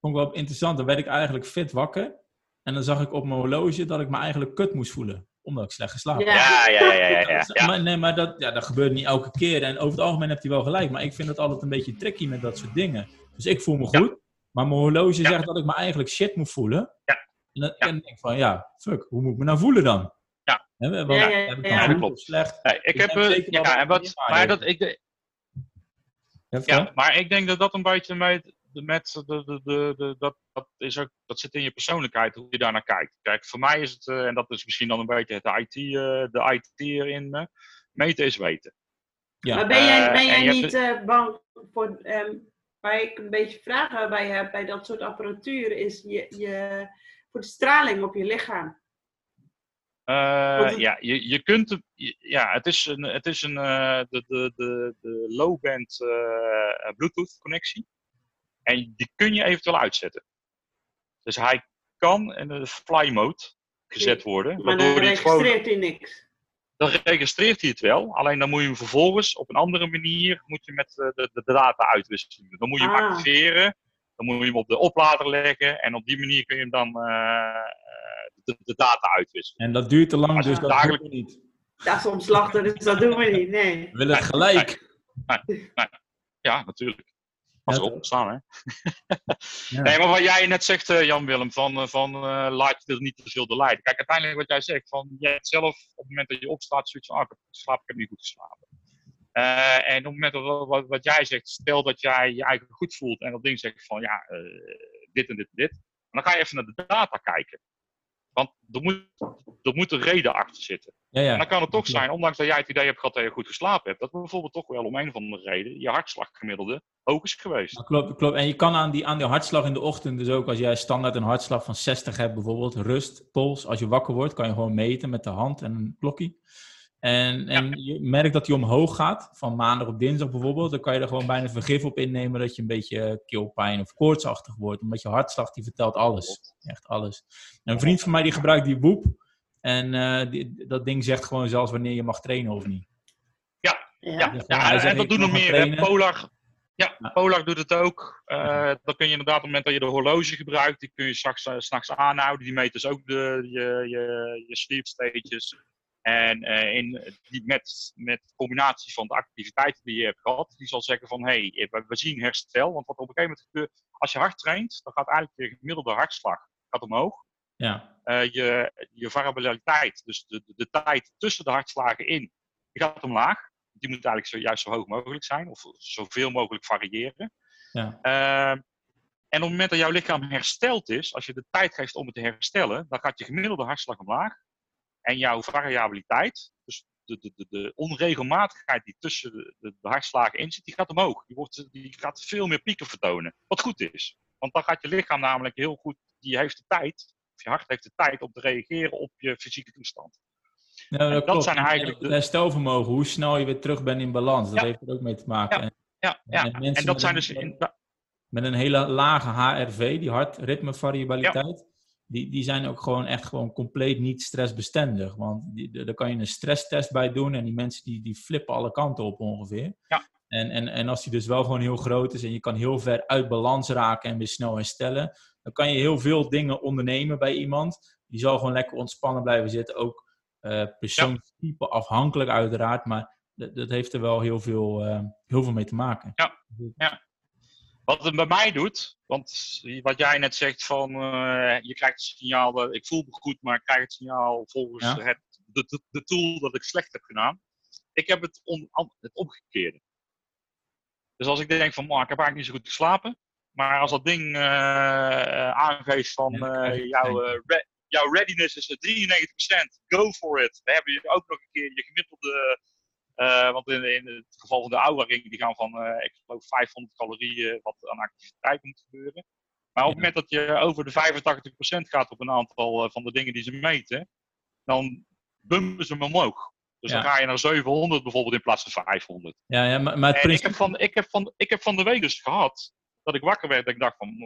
vond ik wel interessant. Dan werd ik eigenlijk fit wakker. En dan zag ik op mijn horloge dat ik me eigenlijk kut moest voelen omdat ik slecht geslapen heb. Ja, ja, ja. ja, ja, ja. Maar, nee, maar dat, ja, dat gebeurt niet elke keer. En over het algemeen heeft hij wel gelijk. Maar ik vind het altijd een beetje tricky met dat soort dingen. Dus ik voel me goed. Maar mijn horloge zegt dat ik me eigenlijk shit moet voelen. Ja. En dan, en denk ik van, ja, fuck, hoe moet ik me nou voelen dan? Ja. He, wel, ja, ja, heb ik dan goed of slecht? Nee, ik heb, uh, ja, en wat, maar dat, ik, ja, maar ik denk dat dat een beetje met de, de, de, de, dat, dat, is ook, dat zit in je persoonlijkheid, hoe je daar naar kijkt. Kijk, voor mij is het, uh, en dat is misschien dan een beetje het IT, uh, de IT in me, meten is weten. Ja. Maar ben jij, ben jij niet hebt... bang voor, um, waar ik een beetje vragen bij heb, bij dat soort apparatuur, is je, je, voor de straling op je lichaam? Uh, ja, je, je kunt, ja, het is een, het is een uh, de, de, de, de low-band uh, Bluetooth connectie. En die kun je eventueel uitzetten. Dus hij kan in de fly mode gezet worden. Maar dan registreert hij niks. Dan registreert hij het wel. Alleen dan moet je hem vervolgens op een andere manier moet je met de, de, de data uitwisselen. Dan moet je hem ah. activeren. Dan moet je hem op de oplader leggen. En op die manier kun je hem dan de, de, data uitwisselen. En dat duurt te lang, dus dat dagelijk... doen we niet. Dat is omslachten, dus dat doen we niet. Nee. We willen het gelijk. Nee, nee, ja, natuurlijk. Als opstaan, hè. ja. Nee, maar wat jij net zegt, uh, Jan-Willem, van, uh, van uh, laat je er niet te veel leiden. Kijk, uiteindelijk wat jij zegt, van jij zelf op het moment dat je opstaat zoiets van, ah, ik heb geslapen, ik heb niet goed geslapen. en op het moment dat wat, wat, jij zegt, stel dat jij je eigen goed voelt en dat ding zegt van, ja, dit en dit en dit. Dan ga je even naar de data kijken. Want er moet, er moet een reden achter zitten. Ja, ja. En dan kan het toch zijn, ondanks dat jij het idee hebt gehad dat je goed geslapen hebt, dat bijvoorbeeld toch wel om een of andere reden je hartslaggemiddelde hoog is geweest. Ja, klopt, klopt. En je kan aan die, aan die hartslag in de ochtend, dus ook als jij standaard een hartslag van 60 hebt bijvoorbeeld, rust, pols, als je wakker wordt, kan je gewoon meten met de hand en een klokje. En, en je merkt dat hij omhoog gaat, van maandag op dinsdag bijvoorbeeld. Dan kan je er gewoon bijna vergif op innemen dat je een beetje keelpijn of koortsachtig wordt. Omdat je hartslag, die vertelt alles. Echt alles. een vriend van mij die gebruikt die boep. En uh, die, dat ding zegt gewoon zelfs wanneer je mag trainen of niet. Ja, ja. ja. en dat doen nog meer. Polar, ja, Polar doet het ook. Uh, dan kun je inderdaad op het moment dat je de horloge gebruikt, die kun je straks uh, s'nachts aanhouden. Die meet dus ook de, je, je, je sleep stages. En uh, in, die met, met combinatie van de activiteiten die je hebt gehad, die zal zeggen van hé, hey, we, zien herstel. Want wat op een gegeven moment gebeurt, als je hard traint, dan gaat eigenlijk je gemiddelde hartslag gaat omhoog. Ja. Uh, je, je variabiliteit, dus de, de, de, tijd tussen de hartslagen in, die gaat omlaag. Die moet eigenlijk zo, juist zo hoog mogelijk zijn, of zoveel mogelijk variëren. Ja. Uh, en op het moment dat jouw lichaam hersteld is, als je de tijd geeft om het te herstellen, dan gaat je gemiddelde hartslag omlaag. En jouw variabiliteit, dus de, de, de, de onregelmatigheid die tussen de, de, hartslagen in zit, die gaat omhoog. Die, wordt, die gaat veel meer pieken vertonen. Wat goed is. Want dan gaat je lichaam namelijk heel goed, die heeft de tijd, of je hart heeft de tijd om te reageren op je fysieke toestand. Nou, dat, dat zijn eigenlijk de... herstelvermogen, hoe snel je weer terug bent in balans, dat heeft er ook mee te maken. Ja, ja, ja. En, en dat zijn dus... In... Met een hele lage HRV, die hartritmevariabiliteit, die, die zijn ook gewoon echt gewoon compleet niet stressbestendig. Want die, daar kan je een stresstest bij doen en die mensen die, die flippen alle kanten op ongeveer. Ja. En, en, en als die dus wel gewoon heel groot is en je kan heel ver uit balans raken en weer snel herstellen, dan kan je heel veel dingen ondernemen bij iemand. Die zal gewoon lekker ontspannen blijven zitten. Ook uh, persoonstype afhankelijk uiteraard, maar dat, dat, heeft er wel heel veel, uh, heel veel mee te maken. Ja, ja. Wat het bij mij doet, want wat jij net zegt van uh, je krijgt het signaal, ik voel me goed, maar ik krijg het signaal volgens het, de, de, de, tool dat ik slecht heb gedaan. Ik heb het, on, het omgekeerde. Dus als ik denk van, ik heb eigenlijk niet zo goed geslapen, maar als dat ding uh, aangeeft van uh, jouw, re jouw readiness is 93%, go for it. Dan heb je ook nog een keer je gemiddelde uh, want in, in, het geval van de Aura Ring, die gaan van, uh, ik geloof, 500 calorieën wat aan activiteit moet gebeuren. Maar op het moment dat je over de 85% gaat op een aantal uh, van de dingen die ze meten, dan bumpen ze hem omhoog. Dus ja. dan ga je naar 700 bijvoorbeeld in plaats van 500. Ja, ja maar, maar het principe... ik, heb van, ik, heb van, ik heb van de week dus gehad dat ik wakker werd en ik dacht van,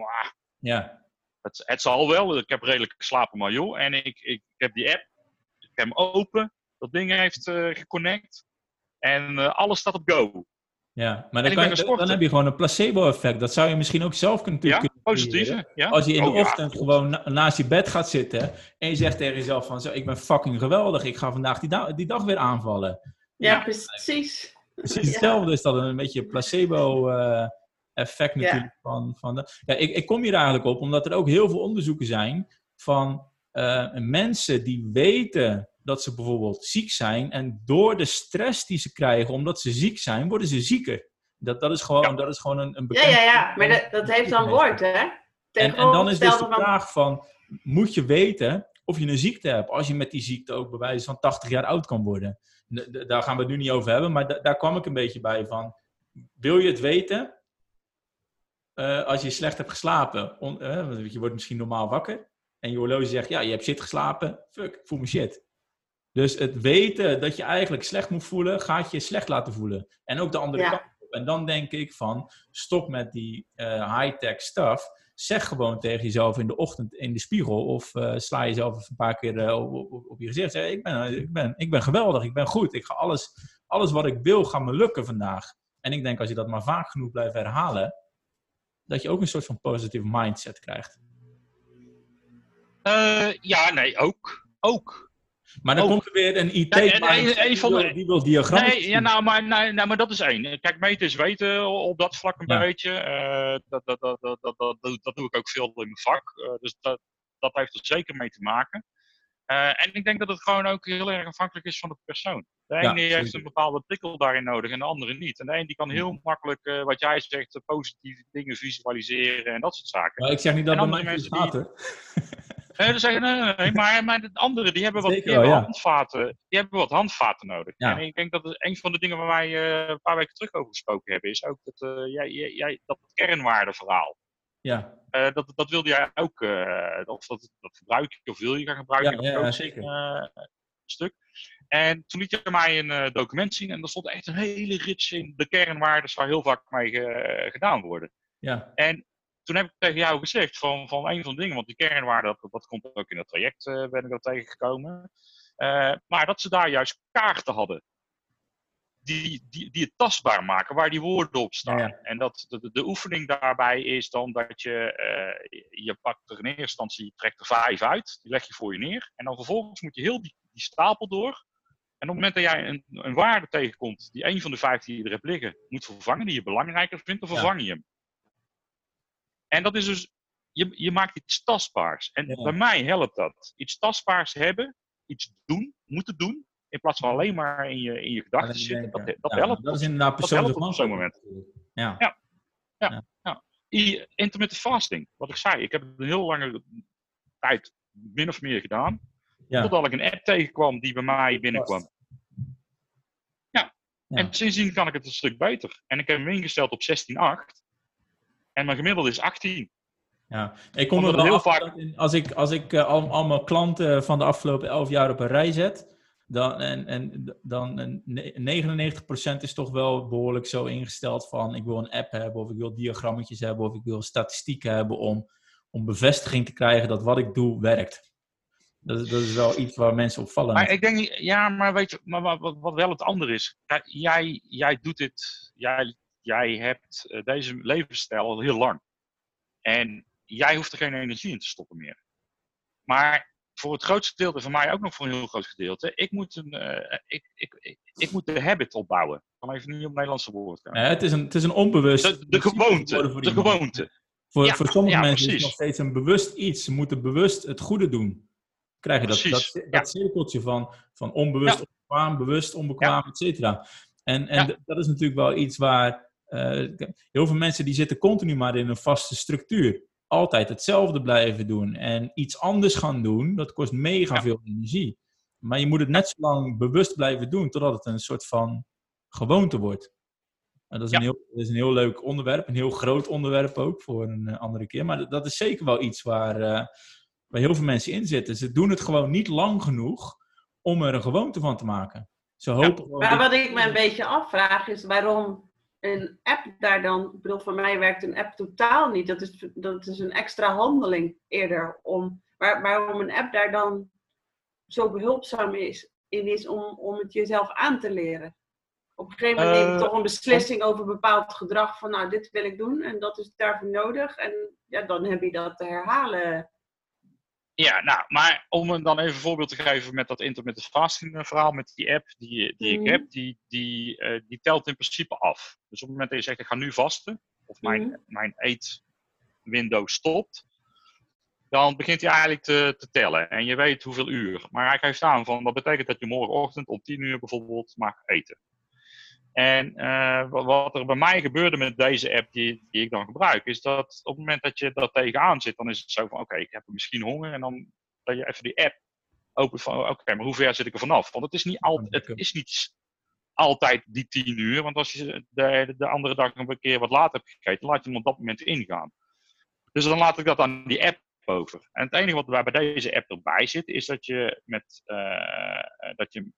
ja. het, het zal wel, ik heb redelijk geslapen, maar joh. En ik, ik, ik heb die app, ik heb hem open, dat ding heeft geconnect. En uh, alles staat op go. Ja, maar dan, kan je, dan, heb je gewoon een placebo-effect. Dat zou je misschien ook zelf kunnen Ja, positief. Ja. Als je in de oh, ochtend gewoon naast je bed gaat zitten en je zegt tegen jezelf van zo, ik ben fucking geweldig, ik ga vandaag die, die dag weer aanvallen. Ja, precies. Precies hetzelfde is dat een beetje placebo-effect uh, natuurlijk. Van, van de, ja, ik, ik kom hier eigenlijk op omdat er ook heel veel onderzoeken zijn van uh, mensen die weten dat ze bijvoorbeeld ziek zijn. En door de stress die ze krijgen omdat ze ziek zijn, worden ze zieker. Dat, dat is gewoon, dat is gewoon een, een bekend... Ja, ja, ja. Maar dat, dat heeft dan woord, hè? En, en, dan is dus de vraag van, moet je weten of je een ziekte hebt, als je met die ziekte ook bij wijze van 80 jaar oud kan worden. Daar gaan we het nu niet over hebben, maar daar kwam ik een beetje bij van, wil je het weten? Uh, als je slecht hebt geslapen, on, uh, je wordt misschien normaal wakker en je horloge zegt, ja, je hebt shit geslapen, fuck, voel me shit. Dus het weten dat je eigenlijk slecht moet voelen, gaat je slecht laten voelen. En ook de andere kant op. En dan denk ik van, stop met die uh, high-tech stuff. Zeg gewoon tegen jezelf in de ochtend in de spiegel of uh, sla jezelf even een paar keer uh, op, op, op, je gezicht. Zeg, ik, ben, ik, ben, ik ben geweldig, ik ben goed. Ik ga alles, alles wat ik wil, gaat me lukken vandaag. En ik denk als je dat maar vaak genoeg blijft herhalen, dat je ook een soort van positieve mindset krijgt. ja, nee, ook. Ook. Maar dan komt er weer een IT nee, die, wil, diagram. Nee, ja, nou, maar, nee, nou, maar dat is één. Kijk, meten is weten op dat vlak een beetje. Uh, dat, dat, dat, dat, dat, dat, dat doe ik ook veel in mijn vak. Uh, dus dat, dat heeft er zeker mee te maken. Uh, en ik denk dat het gewoon ook heel erg afhankelijk is van de persoon. De ene ja, heeft een bepaalde prikkel daarin nodig en de andere niet. En de een die kan heel makkelijk, uh, wat jij zegt, positieve dingen visualiseren en dat soort zaken. Maar ik zeg niet dat andere mensen die... Nee, zeggen, nee, nee, maar, maar de anderen die hebben, wat, die hebben handvaten, die hebben wat handvaten nodig. En ik denk dat een van de dingen waar wij uh, een paar weken terug over gesproken hebben, is ook dat, uh, jij, jij, dat kernwaardeverhaal. Ja. Uh, dat, dat wilde jij ook, of dat, dat gebruik je of wil je gaan gebruiken. Ja, ja zeker. stuk. En toen liet je mij een document zien en daar stond echt een hele rits in de kernwaarden waar heel vaak mee gedaan worden. Ja. En toen heb ik tegen jou gezegd van, van een van de dingen, want die kernwaarde, dat, dat komt ook in het traject, uh, ben ik dat tegengekomen. Uh, maar dat ze daar juist kaarten hadden. Die, die, die het tastbaar maken, waar die woorden op staan. En dat de, de, oefening daarbij is dan dat je, uh, je pakt er in eerste instantie, je trekt er vijf uit, die leg je voor je neer. En dan vervolgens moet je heel die, die stapel door. En op het moment dat jij een, een waarde tegenkomt, die een van de vijf die je er hebt liggen, moet vervangen, die je belangrijker vindt, dan vervang je hem. En dat is dus, je, je maakt iets tastbaars. En bij mij helpt dat. Iets tastbaars hebben, iets doen, moeten doen, in plaats van alleen maar in je, in je gedachten zitten. Dat, dat helpt. Dat is inderdaad persoonlijk op zo'n moment. Ja. Ja. ja. ja. Intermittent fasting, wat ik zei. Ik heb het een heel lange tijd min of meer gedaan. Totdat ik een app tegenkwam die bij mij binnenkwam. Ja. En sindsdien kan ik het een stuk beter. En ik heb hem ingesteld op 16.8. En mijn gemiddelde is 18. Ja, ik kom er wel heel vaak... als ik, als ik uh, al, al mijn klanten van de afgelopen elf jaar op een rij zet, dan, en, en, dan 99% is toch wel behoorlijk zo ingesteld van ik wil een app hebben of ik wil diagrammetjes hebben of ik wil statistieken hebben om, om bevestiging te krijgen dat wat ik doe werkt. Dat, dat is wel iets waar mensen op vallen. Maar ik denk, ja, maar weet je, maar wat, wat wel het andere is. Jij, jij doet dit, jij, jij hebt eh, deze levensstijl al heel lang. En jij hoeft er geen energie in te stoppen meer. Maar voor het grootste gedeelte, van mij ook nog voor een heel groot gedeelte, ik moet, een, uh, ik, ik, ik, ik, moet de habit opbouwen. Ik kan even niet op het Nederlandse woord. Ja, het, is een, het is een onbewust... De, de gewoonte. De gewoonte. Voor, ja, voor sommige mensen is het nog steeds een bewust iets. Ze moeten bewust het goede doen. Krijg je dat, dat, dat cirkeltje van, van onbewust, onbekwaam, bewust, onbekwaam, et cetera. En, en dat is natuurlijk wel iets waar... Uh, heel veel mensen die zitten continu maar in een vaste structuur altijd hetzelfde blijven doen en iets anders gaan doen, dat kost mega veel energie. Maar je moet het net zo lang bewust blijven doen totdat het een soort van gewoonte wordt. dat, is een heel, dat is een heel leuk onderwerp, een heel groot onderwerp ook voor een eh, andere keer. Maar dat is zeker wel iets waar, uh, waar heel veel mensen in zitten. Ze doen het gewoon niet lang genoeg om er een gewoonte van te maken. Ze hopen maar wat ik me een beetje afvraag is waarom een app daar dan, ik bedoel, voor mij werkt een app totaal niet. Dat is, dat is een extra handeling eerder. Om, waar, waarom een app daar dan zo behulpzaam is, in is om, om het jezelf aan te leren. Op een gegeven moment neem je toch een beslissing over bepaald gedrag van nou, dit wil ik doen en dat is daarvoor nodig. En ja, dan heb je dat te herhalen ja, nou, maar om een dan even een voorbeeld te geven met dat intermittent fasting eh, verhaal, met die app die, die ik mhm. heb, die, die, uh, die telt in principe af. Dus op het moment dat je zegt, ik ga nu vasten, of mijn, mm. mijn eetwindow stopt, dan begint hij eigenlijk te, te, tellen. En je weet hoeveel uur. Maar hij geeft aan van, dat betekent dat je morgenochtend om 10 uur bijvoorbeeld mag eten. En uh, wat er bij mij gebeurde met deze app die, die, ik dan gebruik, is dat op het moment dat je dat tegenaan zit, dan is het zo van, oké, ik heb misschien honger. En dan dat je even die app open van, oké, maar hoe ver zit ik er vanaf? Want het is niet, al, het is niet altijd die tien uur. Want als je de, de andere dag een keer wat later hebt gegeten, laat je hem op dat moment ingaan. Dus dan laat ik dat aan die app over. En het enige wat er bij deze app erbij zit, is dat je met uh, dat je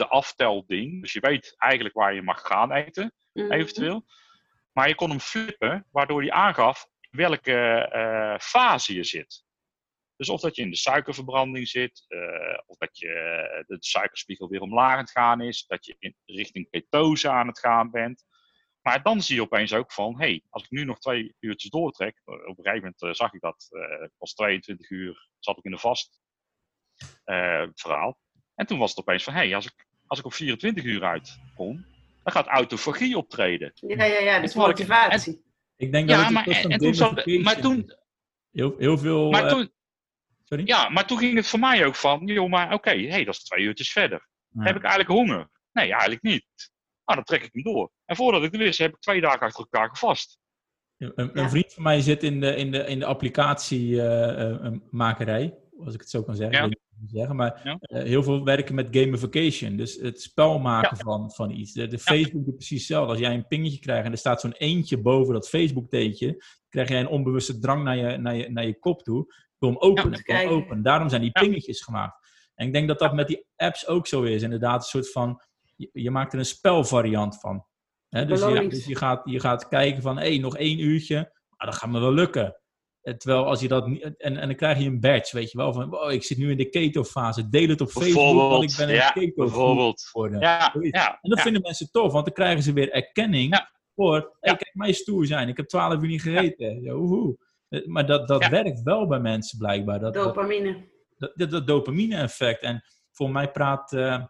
de aftelding. Dus je weet eigenlijk waar je mag gaan eten, mhm. eventueel. Maar je kon hem flippen, waardoor hij aangaf welke uh, fase je zit. Dus of dat je in de suikerverbranding zit, uh, of dat je de suikerspiegel weer omlaag aan het gaan is, dat je in richting ketose aan het gaan bent. Maar dan zie je opeens ook van, hé, hey, als ik nu nog twee uurtjes doortrek, op een gegeven moment zag ik dat, uh, was 22 uur, zat ik in de vast verhaal. En toen was het opeens van, hé, hey, als ik als ik op 24 uur uitkom, dan gaat autofagie optreden. Ja, ja, ja, dus motivatie. Ik, denk dat ja, maar, en, toen zat, maar toen... Heel, heel veel... Maar uh, toen, sorry? Ja, maar toen ging het voor mij ook van, joh, maar oké, okay, hey, dat is twee uurtjes verder. Heb ik eigenlijk honger? Nee, eigenlijk niet. Nou, dan trek ik hem door. En voordat ik het wist, heb ik twee dagen achter elkaar gevast. Een, een vriend van mij zit in de, in de, in de applicatiemakerij, uh, uh, als ik het zo kan zeggen. Ja zeggen, maar uh, heel veel werken met gamification. Dus het spel maken van, van iets. De, de Facebook doet precies hetzelfde. Als jij een pingetje krijgt en er staat zo'n eentje boven dat Facebook-teentje, krijg jij een onbewuste drang naar je, naar je, naar je kop toe. Om openen, ja, open. Daarom zijn die pingetjes gemaakt. En ik denk dat dat met die apps ook zo is. Inderdaad, een soort van, je, je maakt er een spelvariant van. dus, je, dus je, gaat, je gaat kijken van, hé, hey, nog één uurtje. Nou, dat gaat me wel lukken. Eh, terwijl als je dat niet, en, en dan krijg je een badge, weet je wel, van oh, ik zit nu in de keto-fase, deel het op Facebook, want ik ben een ja, keto bijvoorbeeld. Ja, ja, en dat vinden mensen tof, want dan krijgen ze weer erkenning voor, hey, kijk mij stoer zijn, ik heb twaalf uur niet gegeten. Ja. Eh, maar dat, dat werkt wel bij mensen blijkbaar. Dat, dopamine. Dat, dat, dat dopamine-effect. En voor mij praat uh,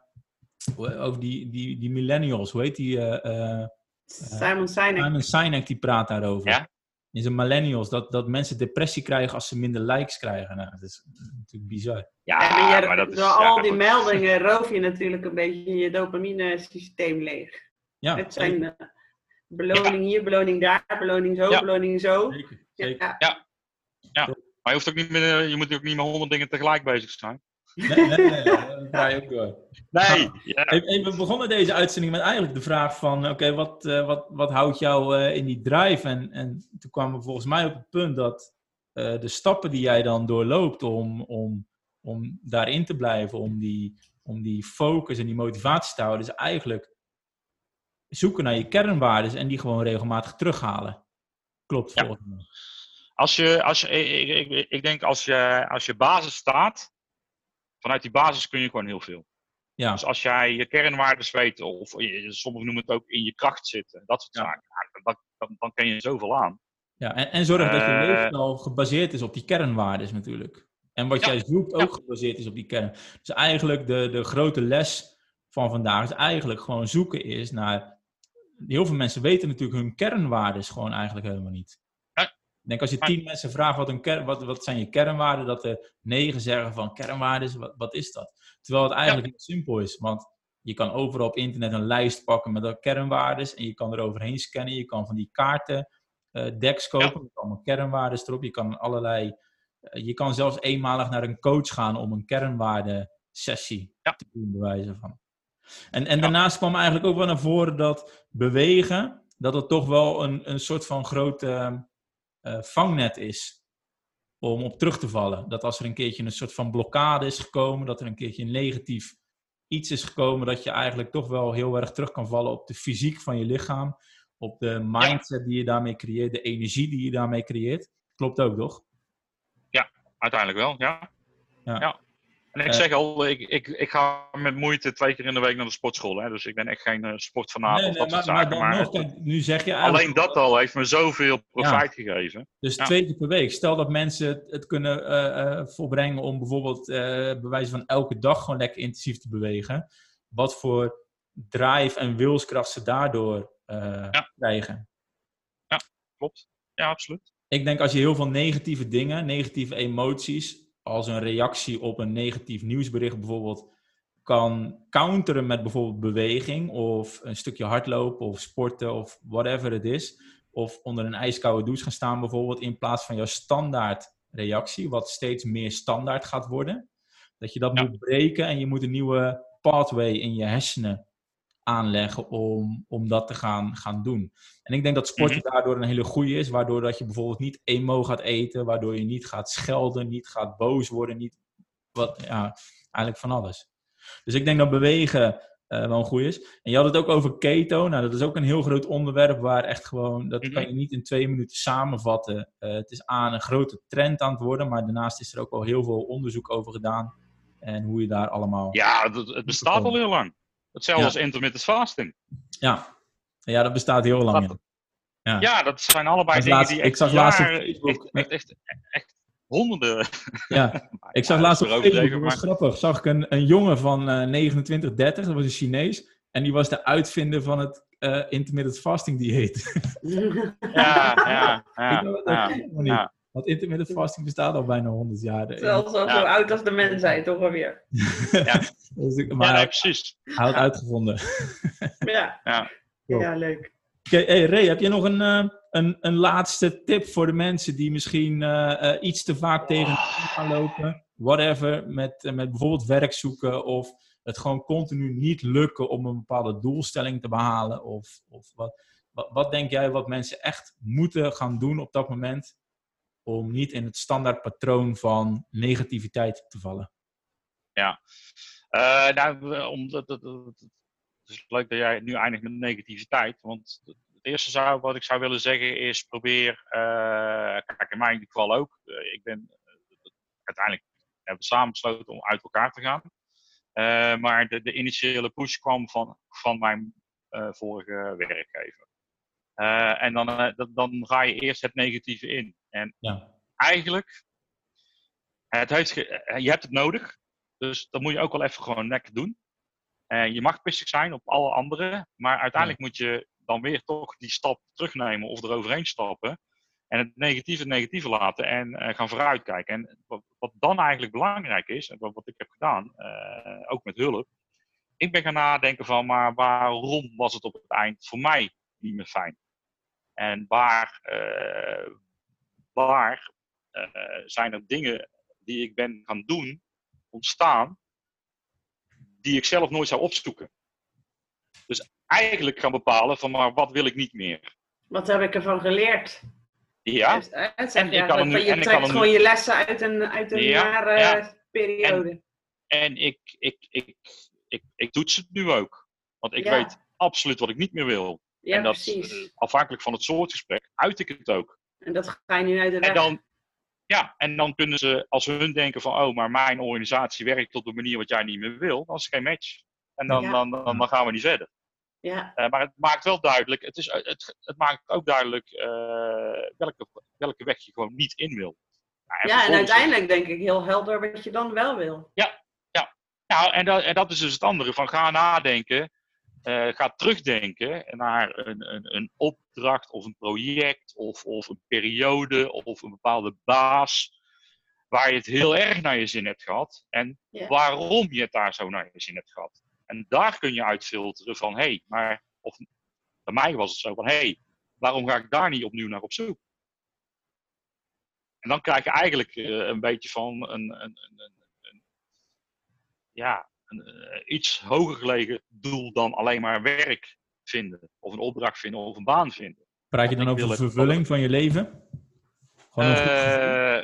over die, die, die millennials, hoe heet die? Uh, Simon Sinek. Simon Sinek die praat daarover. Ja? In zijn millennials, dat, dat mensen depressie krijgen als ze minder likes krijgen. Nou, dat is natuurlijk bizar. Ja, maar dat is, door al die meldingen roof je natuurlijk een beetje je dopamine systeem leeg. Ja, het zijn uh, beloning hier, beloning daar, beloning zo, beloning zo. Zeker, zeker. Ja. ja. Maar je, hoeft ook niet meer, je moet ook niet met honderd dingen tegelijk bezig zijn. Nee, nee, nee, je ook door. Nee. Ja. We begonnen deze uitzending met eigenlijk de vraag van, oké, wat, uh, wat, wat houdt jou uh, in die drive? En, en toen kwamen we volgens mij op het punt dat uh, de stappen die jij dan doorloopt om, om, om daarin te blijven, om die, om die focus en die motivatie te houden, is eigenlijk zoeken naar je kernwaarden en die gewoon regelmatig terughalen. Klopt ja. volgens mij. Als je, als je, ik, ik, ik, denk als je, als je basis staat, vanuit die basis kun je gewoon heel veel. Ja. Dus als jij je kernwaarden weet, of sommigen noemen het ook in je kracht zitten, dat soort zaken, dan, dan, dan kun je zoveel aan. Ja, en, en zorg dat je uh, leefstijl gebaseerd is op die kernwaarden natuurlijk. En wat jij zoekt ook gebaseerd is op die kern. Dus eigenlijk de, de grote les van vandaag is eigenlijk gewoon zoeken is naar... Heel veel mensen weten natuurlijk hun kernwaarden gewoon eigenlijk helemaal niet. Denk als je tien mensen vraagt wat, een kern, wat, wat zijn je kernwaarden, dat er negen zeggen van kernwaarden, wat, wat is dat? Terwijl het eigenlijk heel simpel is, want je kan overal op internet een lijst pakken met kernwaarden en je kan er overheen scannen. Je kan van die kaarten uh, decks kopen met allemaal kernwaarden erop. Je kan allerlei, uh, je kan zelfs eenmalig naar een coach gaan om een kernwaarde sessie te doen, bewijzen van. En, en daarnaast kwam eigenlijk ook wel naar voren dat bewegen, dat het toch wel een, een soort van grote uh, vangnet is om op terug te vallen. Dat als er een keertje een soort van blokkade is gekomen, dat er een keertje een negatief iets is gekomen, dat je eigenlijk toch wel heel erg terug kan vallen op de fysiek van je lichaam, op de mindset die je daarmee creëert, de energie die je daarmee creëert. Klopt ook, toch? Ja, uiteindelijk wel, ja. ja. ja. En ik uh, zeg al, ik, ik, ik ga met moeite twee keer in de week naar de sportschool. Hè? Dus ik ben echt geen uh, sportfanaat nee, of dat nee, soort maar, zaken. Maar, nog, nu zeg je alleen dat al heeft me zoveel profijt ja. gegeven. Dus ja. twee keer per week. Stel dat mensen het, het kunnen uh, volbrengen om bijvoorbeeld bewijzen van elke dag gewoon lekker intensief te bewegen. Wat voor drive en wilskracht ze daardoor krijgen. Ja, klopt. Ja, absoluut. Ik denk als je heel veel negatieve dingen, negatieve emoties als een reactie op een negatief nieuwsbericht bijvoorbeeld kan counteren met bijvoorbeeld beweging of een stukje hardlopen of sporten of whatever het is. Of onder een ijskoude douche gaan staan bijvoorbeeld in plaats van jouw standaard reactie, wat steeds meer standaard gaat worden. Dat je dat moet breken en je moet een nieuwe pathway in je hersenen aanleggen om, om dat te gaan, gaan doen. En ik denk dat sporten mhm. daardoor een hele goede is, waardoor dat je bijvoorbeeld niet emo gaat eten, waardoor je niet gaat schelden, niet gaat boos worden, niet wat, ja, eigenlijk van alles. Dus ik denk dat bewegen uh, wel een goede is. En je had het ook over keto. Nou, dat is ook een heel groot onderwerp waar echt gewoon, dat kan mhm. je niet in twee minuten samenvatten. Uh, het is aan een grote trend aan het worden, maar daarnaast is er ook al heel veel onderzoek over gedaan. En hoe je daar allemaal. Ja, het, het bestaat al heel lang. Hetzelfde ja. als intermittent fasting. Ja. ja, dat bestaat heel lang. Dat, ja. ja. dat zijn allebei dat dingen laatst, die ik zag laatst op Facebook, echt, echt, echt, honderden. Ja, ik zag laatst op Facebook, dat was grappig, zag ik een, een jongen van uh, 29, 30, dat was een Chinees. En die was de uitvinder van het uh, intermittent fasting dieet. ja, ja, ja. ja, ja. Want intermittent fasting bestaat al bijna 100 jaar. Zelfs al zo oud als de mensheid, toch alweer. ja, dus maar ja precies. Hij had uitgevonden. ja. ja. Ja, leuk. Okay, hey Ray, heb je nog een, uh, een, een laatste tip voor de mensen die misschien uh, uh, iets te vaak tegen oh. gaan lopen? Whatever, met, met bijvoorbeeld werk zoeken of het gewoon continu niet lukken om een bepaalde doelstelling te behalen? Of, of wat, wat, wat denk jij wat mensen echt moeten gaan doen op dat moment om niet in het standaard patroon van negativiteit te vallen? Ja, uh, nou, omdat, het, is leuk dat jij nu eindigt met negativiteit. Want het eerste zou, wat ik zou willen zeggen is probeer, uh, kijk in mijn geval ook, uh, ik ben uiteindelijk hebben we samen besloten om uit elkaar te gaan. maar de, de, initiële push kwam van, van mijn vorige werkgever. En dan, dan ga je eerst het negatieve in. En ja. eigenlijk, het heeft je hebt het nodig. Dus dat moet je ook wel even gewoon lekker doen. Uh, je mag pissig zijn op alle anderen, maar uiteindelijk moet je dan weer toch die stap terugnemen of eroverheen stappen. En het negatieve het negatieve laten en uh, gaan vooruitkijken. En wat, wat, dan eigenlijk belangrijk is, en wat, wat ik heb gedaan, uh, ook met hulp. Ik ben gaan nadenken van, maar waarom was het op het eind voor mij niet meer fijn? En waar, waar zijn er dingen die ik ben gaan doen ontstaan die ik zelf nooit zou opzoeken. Dus eigenlijk gaan bepalen van maar wat wil ik niet meer. Wat heb ik ervan geleerd? Ja. Dus, en ik kan nu, je en trekt gewoon je lessen uit een, uit een ja, periode. En, en ik, ik, ik, ik, ik toets het nu ook. Want ik weet absoluut wat ik niet meer wil. Ja, en dat, precies. afhankelijk van het soort gesprek, uit ik het ook. En dat ga je nu uit de weg. En dan, ja, en dan kunnen ze, als ze hun denken van, oh, maar mijn organisatie werkt op de manier wat jij niet meer wil, dan is het geen match. En dan, dan, dan, dan, gaan we niet verder. Ja. Uh, maar het maakt wel duidelijk, het, is, het, het maakt ook duidelijk uh, welke, welke weg je gewoon niet in wil. Nou, en ja, en uiteindelijk denk ik heel helder wat je dan wel wil. Ja, ja. Nou, en dat, en dat is dus het andere van ga nadenken uh, gaat terugdenken naar een, een, een, opdracht of een project of, of een periode of een bepaalde baas waar je het heel erg naar je zin hebt gehad en waarom je het daar zo naar je zin hebt gehad. En daar kun je uitfilteren van, hé, hey, maar, of bij mij was het zo van, hé, hey, waarom ga ik daar niet opnieuw naar op zoek? En dan krijg je eigenlijk uh, een beetje van een, een, een, een ja, een uh, iets hoger gelegen doel dan alleen maar werk vinden. Of een opdracht vinden of een baan vinden. Praat je dan over de vervulling van je leven? Uh,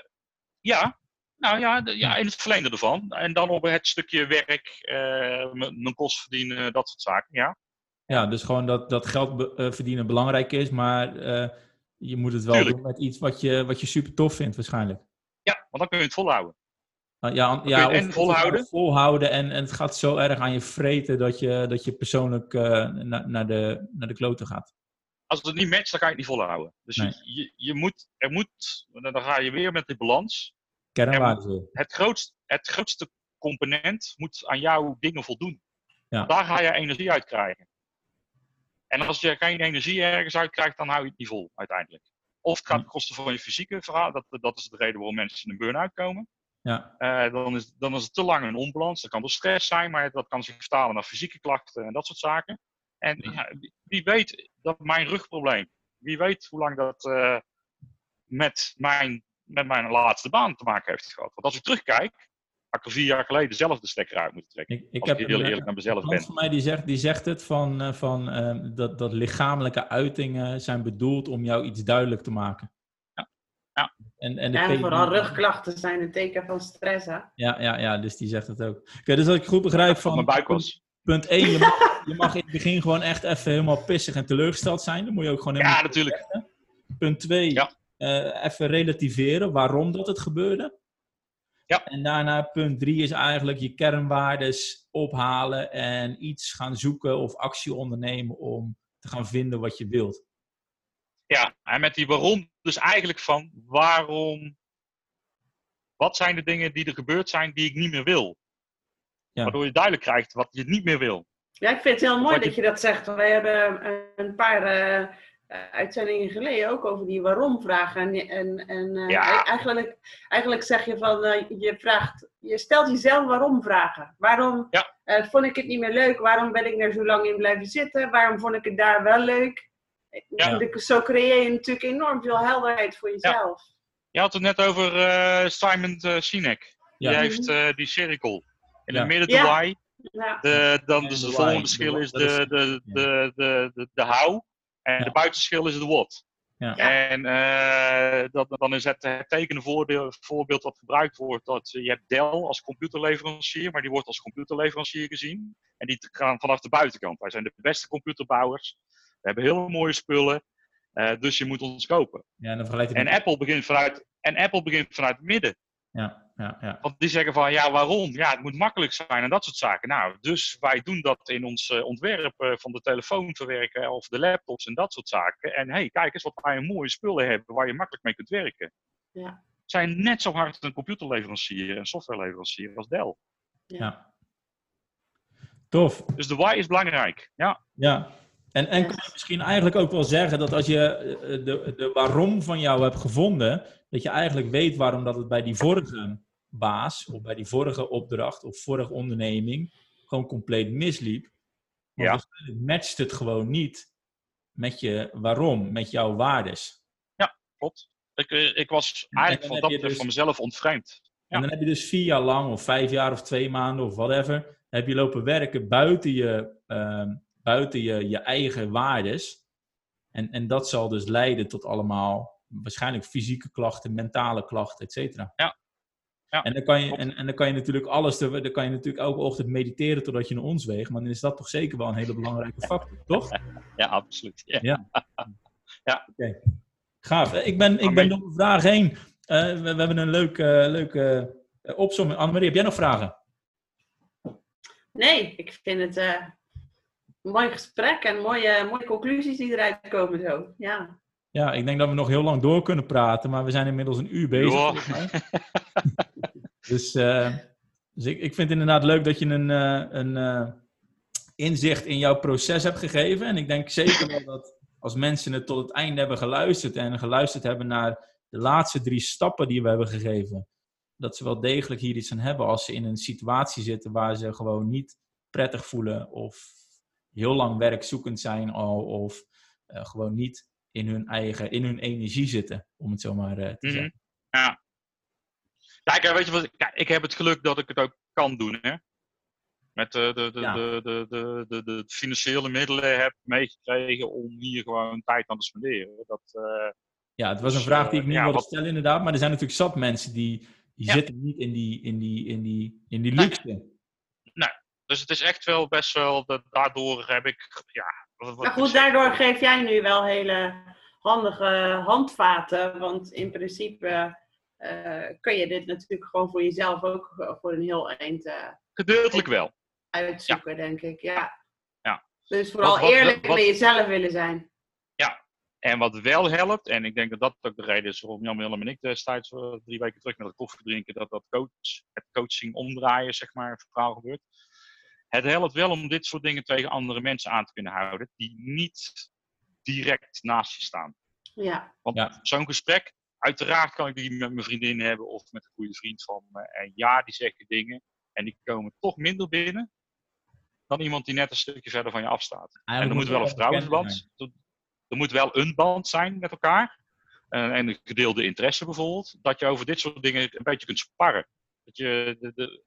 ja, nou ja, de, ja, in het verlengde ervan. En dan op het stukje werk, uh, mijn kost verdienen, dat soort zaken, ja. Ja, dus gewoon dat, dat geld verdienen belangrijk is, maar je moet het wel doen met iets wat je, wat je super tof vindt waarschijnlijk. Ja, want dan kun je het volhouden. Ah, ja, ja en volhouden. volhouden en, en het gaat zo erg aan je vreten dat je, dat je persoonlijk uh, naar, de, naar de kloten gaat. Als het niet matcht, dan kan je het niet volhouden. Dus je, je moet, er moet, dan ga je weer met die balans. Kernwaarden. Het grootste, het grootste component moet aan jouw dingen voldoen. Ja. Daar ga je energie uit krijgen. En als je geen energie ergens uit krijgt, dan hou je het niet vol uiteindelijk. Of het gaat ten koste van je fysieke verhaal. Dat, dat is de reden waarom mensen in een burn-out komen. Ja. Uh, dan, is, dan is het te lang een onbalans. Dat kan door stress zijn, maar dat kan zich vertalen naar fysieke klachten en dat soort zaken. En ja, wie weet dat mijn rugprobleem, wie weet hoe lang dat uh, met, mijn, met mijn laatste baan te maken heeft gehad. Want als ik terugkijk, had ik er vier jaar geleden zelf de stekker uit moeten trekken. Ik, ik als heb ik heel eerlijk naar mezelf ben. van mij die zegt, die zegt het van, uh, van dat, dat lichamelijke uitingen zijn bedoeld om jou iets duidelijk te maken. Ja. En, en, en vooral rugklachten zijn een teken van stress, hè? Ja, ja, ja dus die zegt het ook. Oké, dus als ik goed begrijp van... Mijn buik was. Punt 1, je mag, je mag in het begin gewoon echt even helemaal pissig en teleurgesteld zijn. Dan moet je ook gewoon helemaal... Ja, natuurlijk. Punt 2, ja. uh, even relativeren waarom dat het gebeurde. Ja. En daarna punt 3 is eigenlijk je kernwaardes ophalen en iets gaan zoeken of actie ondernemen om te gaan vinden wat je wilt. Ja, en met die waarom dus eigenlijk van waarom, wat zijn de dingen die er gebeurd zijn die ik niet meer wil? Ja. Waardoor je duidelijk krijgt wat je niet meer wil. Ja, ik vind het heel mooi dat je... dat zegt. Wij hebben een paar uh, uitzendingen geleden ook over die waarom-vragen. En, en, en uh, ja. eigenlijk, eigenlijk zeg je van, uh, je, vraagt, je stelt jezelf waarom-vragen. Waarom ja. vond ik het niet meer leuk? Waarom ben ik er zo lang in blijven zitten? Waarom vond ik het daar wel leuk? Ja. Zo creëer je natuurlijk enorm veel helderheid voor jezelf. Ja. Je had het net over uh, Simon uh, Sinek. Die heeft uh, die cirkel. In het midden de why. De, dan dus het volgende schil is de, de, de, de, de, how. En de buitenschil is de what. Ja. En uh, dat, dan is het, het tekenen voorbeeld wat gebruikt wordt. Dat, je hebt Dell als computerleverancier, maar die wordt als computerleverancier gezien. En die gaan vanaf de buitenkant. Wij zijn de beste computerbouwers. We hebben heel mooie spullen, uh, dus je moet ons kopen. Ja, en, dan en, Apple begint vanuit, en Apple begint vanuit het midden. Ja, ja, ja. Want die zeggen van, ja, waarom? Ja, het moet makkelijk zijn en dat soort zaken. Nou, dus wij doen dat in ons uh, ontwerp uh, van de telefoon verwerken of de laptops en dat soort zaken. En hey, kijk eens wat wij mooie spullen hebben waar je makkelijk mee kunt werken. Ja. Zijn net zo hard een computerleverancier en softwareleverancier als Dell. Ja. ja. Tof. Dus de why is belangrijk. Ja. Ja. En, en kan je misschien eigenlijk ook wel zeggen dat als je eh, de, de waarom van jou hebt gevonden, dat je eigenlijk weet waarom dat het bij die vorige baas, of bij die vorige opdracht, of vorige onderneming, gewoon compleet misliep. Want ja. het matcht het gewoon niet met je waarom, met jouw waardes. Ja, klopt. Ik, eh, ik was eigenlijk van dat dus... van mezelf ontvreemd. En dan heb je dus vier jaar lang, of vijf jaar, of twee maanden, of whatever, heb je lopen werken buiten je, uh, buiten je, je eigen waardes. En, en dat zal dus leiden tot allemaal waarschijnlijk fysieke klachten, mentale klachten, et cetera. Ja. ja. En, dan kan je, en, en dan kan je natuurlijk alles, dan kan je natuurlijk elke ochtend mediteren totdat je naar ons weegt, maar dan is dat toch zeker wel een hele belangrijke factor, toch? Ja, absoluut. Ja. ja. ja. Oké. Gaaf. Ik ben, ik ben door de vraag heen. Uh, we, we, hebben een leuke, uh, leuke uh, opzomming. Annemarie, heb jij nog vragen? Nee, ik vind het uh, mooi gesprek en mooie, mooie conclusies die eruit komen zo. Ja. ja, ik denk dat we nog heel lang door kunnen praten, maar we zijn inmiddels een uur bezig. dus uh, dus ik, ik vind het inderdaad leuk dat je een, uh, een inzicht in jouw proces hebt gegeven. En ik denk zeker wel dat als mensen het tot het einde hebben geluisterd en geluisterd hebben naar de laatste drie stappen die we hebben gegeven, dat ze wel degelijk hier iets aan hebben als ze in een situatie zitten waar ze gewoon niet prettig voelen of heel lang werkzoekend zijn al of uh, gewoon niet in hun eigen, in hun energie zitten, om het zo maar uh, te mm -hmm. zeggen. Ja. Kijk, weet je wat, kijk, ik heb het geluk dat ik het ook kan doen, hè. Met de, de, de, ja. de, de, de, de, de, financiële middelen heb meegekregen om hier gewoon tijd aan te spenderen. Dat, uh, ja, het was een vraag die ik niet ja, wilde wat... stellen inderdaad, maar er zijn natuurlijk zat mensen die die ja. zitten niet in die, in die, in die, in die luxe. Nee. Dus het is echt wel best wel, dat, daardoor heb ik, ja... Wat, maar goed, daardoor geef jij nu wel hele handige handvaten, want in principe uh, kun je dit natuurlijk gewoon voor jezelf ook voor een heel eind... Uh, Gedeeltelijk wel. Uitzoeken, ja. denk ik, ja. ja. Dus vooral wat, wat, eerlijk wat, met jezelf willen zijn. En wat wel helpt, en ik denk dat dat ook de reden is waarom Jan Willem en ik destijds drie weken terug met het koffie drinken, dat dat coach, het coaching omdraaien, zeg maar, het verhaal gebeurt. Het helpt wel om dit soort dingen tegen andere mensen aan te kunnen houden, die niet direct naast je staan. Ja. Want ja. zo'n gesprek, uiteraard kan ik die met mijn vriendin hebben of met een goede vriend van me. En ja, die zeggen dingen en die komen toch minder binnen dan iemand die net een stukje verder van je afstaat. En er moet wel een vertrouwensband er moet wel een band zijn met elkaar. Uh, en een gedeelde interesse bijvoorbeeld. Dat je over dit soort dingen een beetje kunt sparren. Dat je de, de,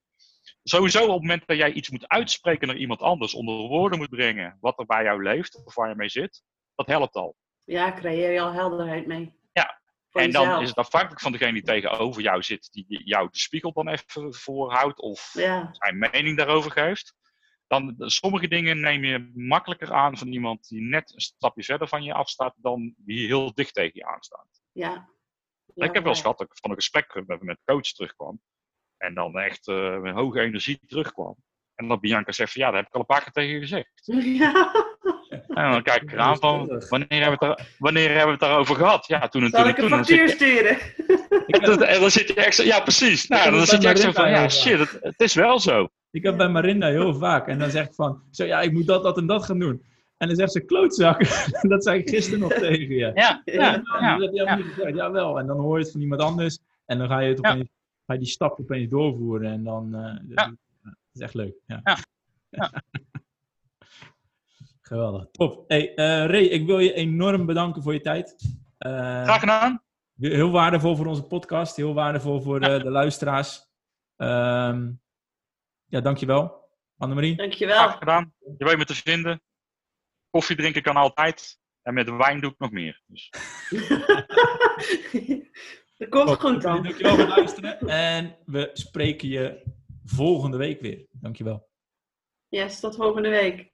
sowieso op het moment dat jij iets moet uitspreken naar iemand anders, onder woorden moet brengen wat er bij jou leeft of waar je mee zit, dat helpt al. Ja, creëer je al helderheid mee. Ja, en jezelf. dan is het afhankelijk van degene die tegenover jou zit, die jou de spiegel dan even voorhoudt of ja. zijn mening daarover geeft dan sommige dingen neem je makkelijker aan van iemand die net een stapje verder van je afstaat dan die heel dicht tegen je aanstaat. Ja. ja ik heb wel eens gehad dat ik van een gesprek met, met coach terugkwam en dan echt uh, met hoge energie terugkwam. En dan Bianca zegt van ja, dat heb ik al een paar keer tegen je gezegd. Ja. En dan kijk ik eraan van, wanneer hebben we het, daar, wanneer hebben we het daarover gehad? Ja, toen en Zal toen ik een factuur sturen? En dan zit je echt zo, ja precies. Nou, dan zit je echt zo van, ja shit, het, het is wel zo. Ik heb bij Marinda heel vaak. En dan zegt van, zo ja, ik moet dat, dat en dat gaan doen. En dan zegt ze klootzak. dat zei ik gisteren nog tegen je. Ja, ja, ja. ja, dat gezegd. Jawel. En dan hoor je het van iemand anders. En dan ga je, het opeens, ga je die stap opeens doorvoeren. En dan, uh, dat is echt leuk. Ja. Geweldig. Top. Hey, uh, Ray, ik wil je enorm bedanken voor je tijd. Uh, Graag gedaan. Heel waardevol voor onze podcast. Heel waardevol voor de, de luisteraars. Um, ja, dankjewel. Annemarie. Dankjewel. Graag gedaan. Je weet me te vinden. Koffie drinken kan altijd. En met wijn doe ik nog meer. Dus. dat komt Top. goed dan. Dankjewel voor het luisteren. En we spreken je volgende week weer. Dankjewel. Yes, tot volgende week.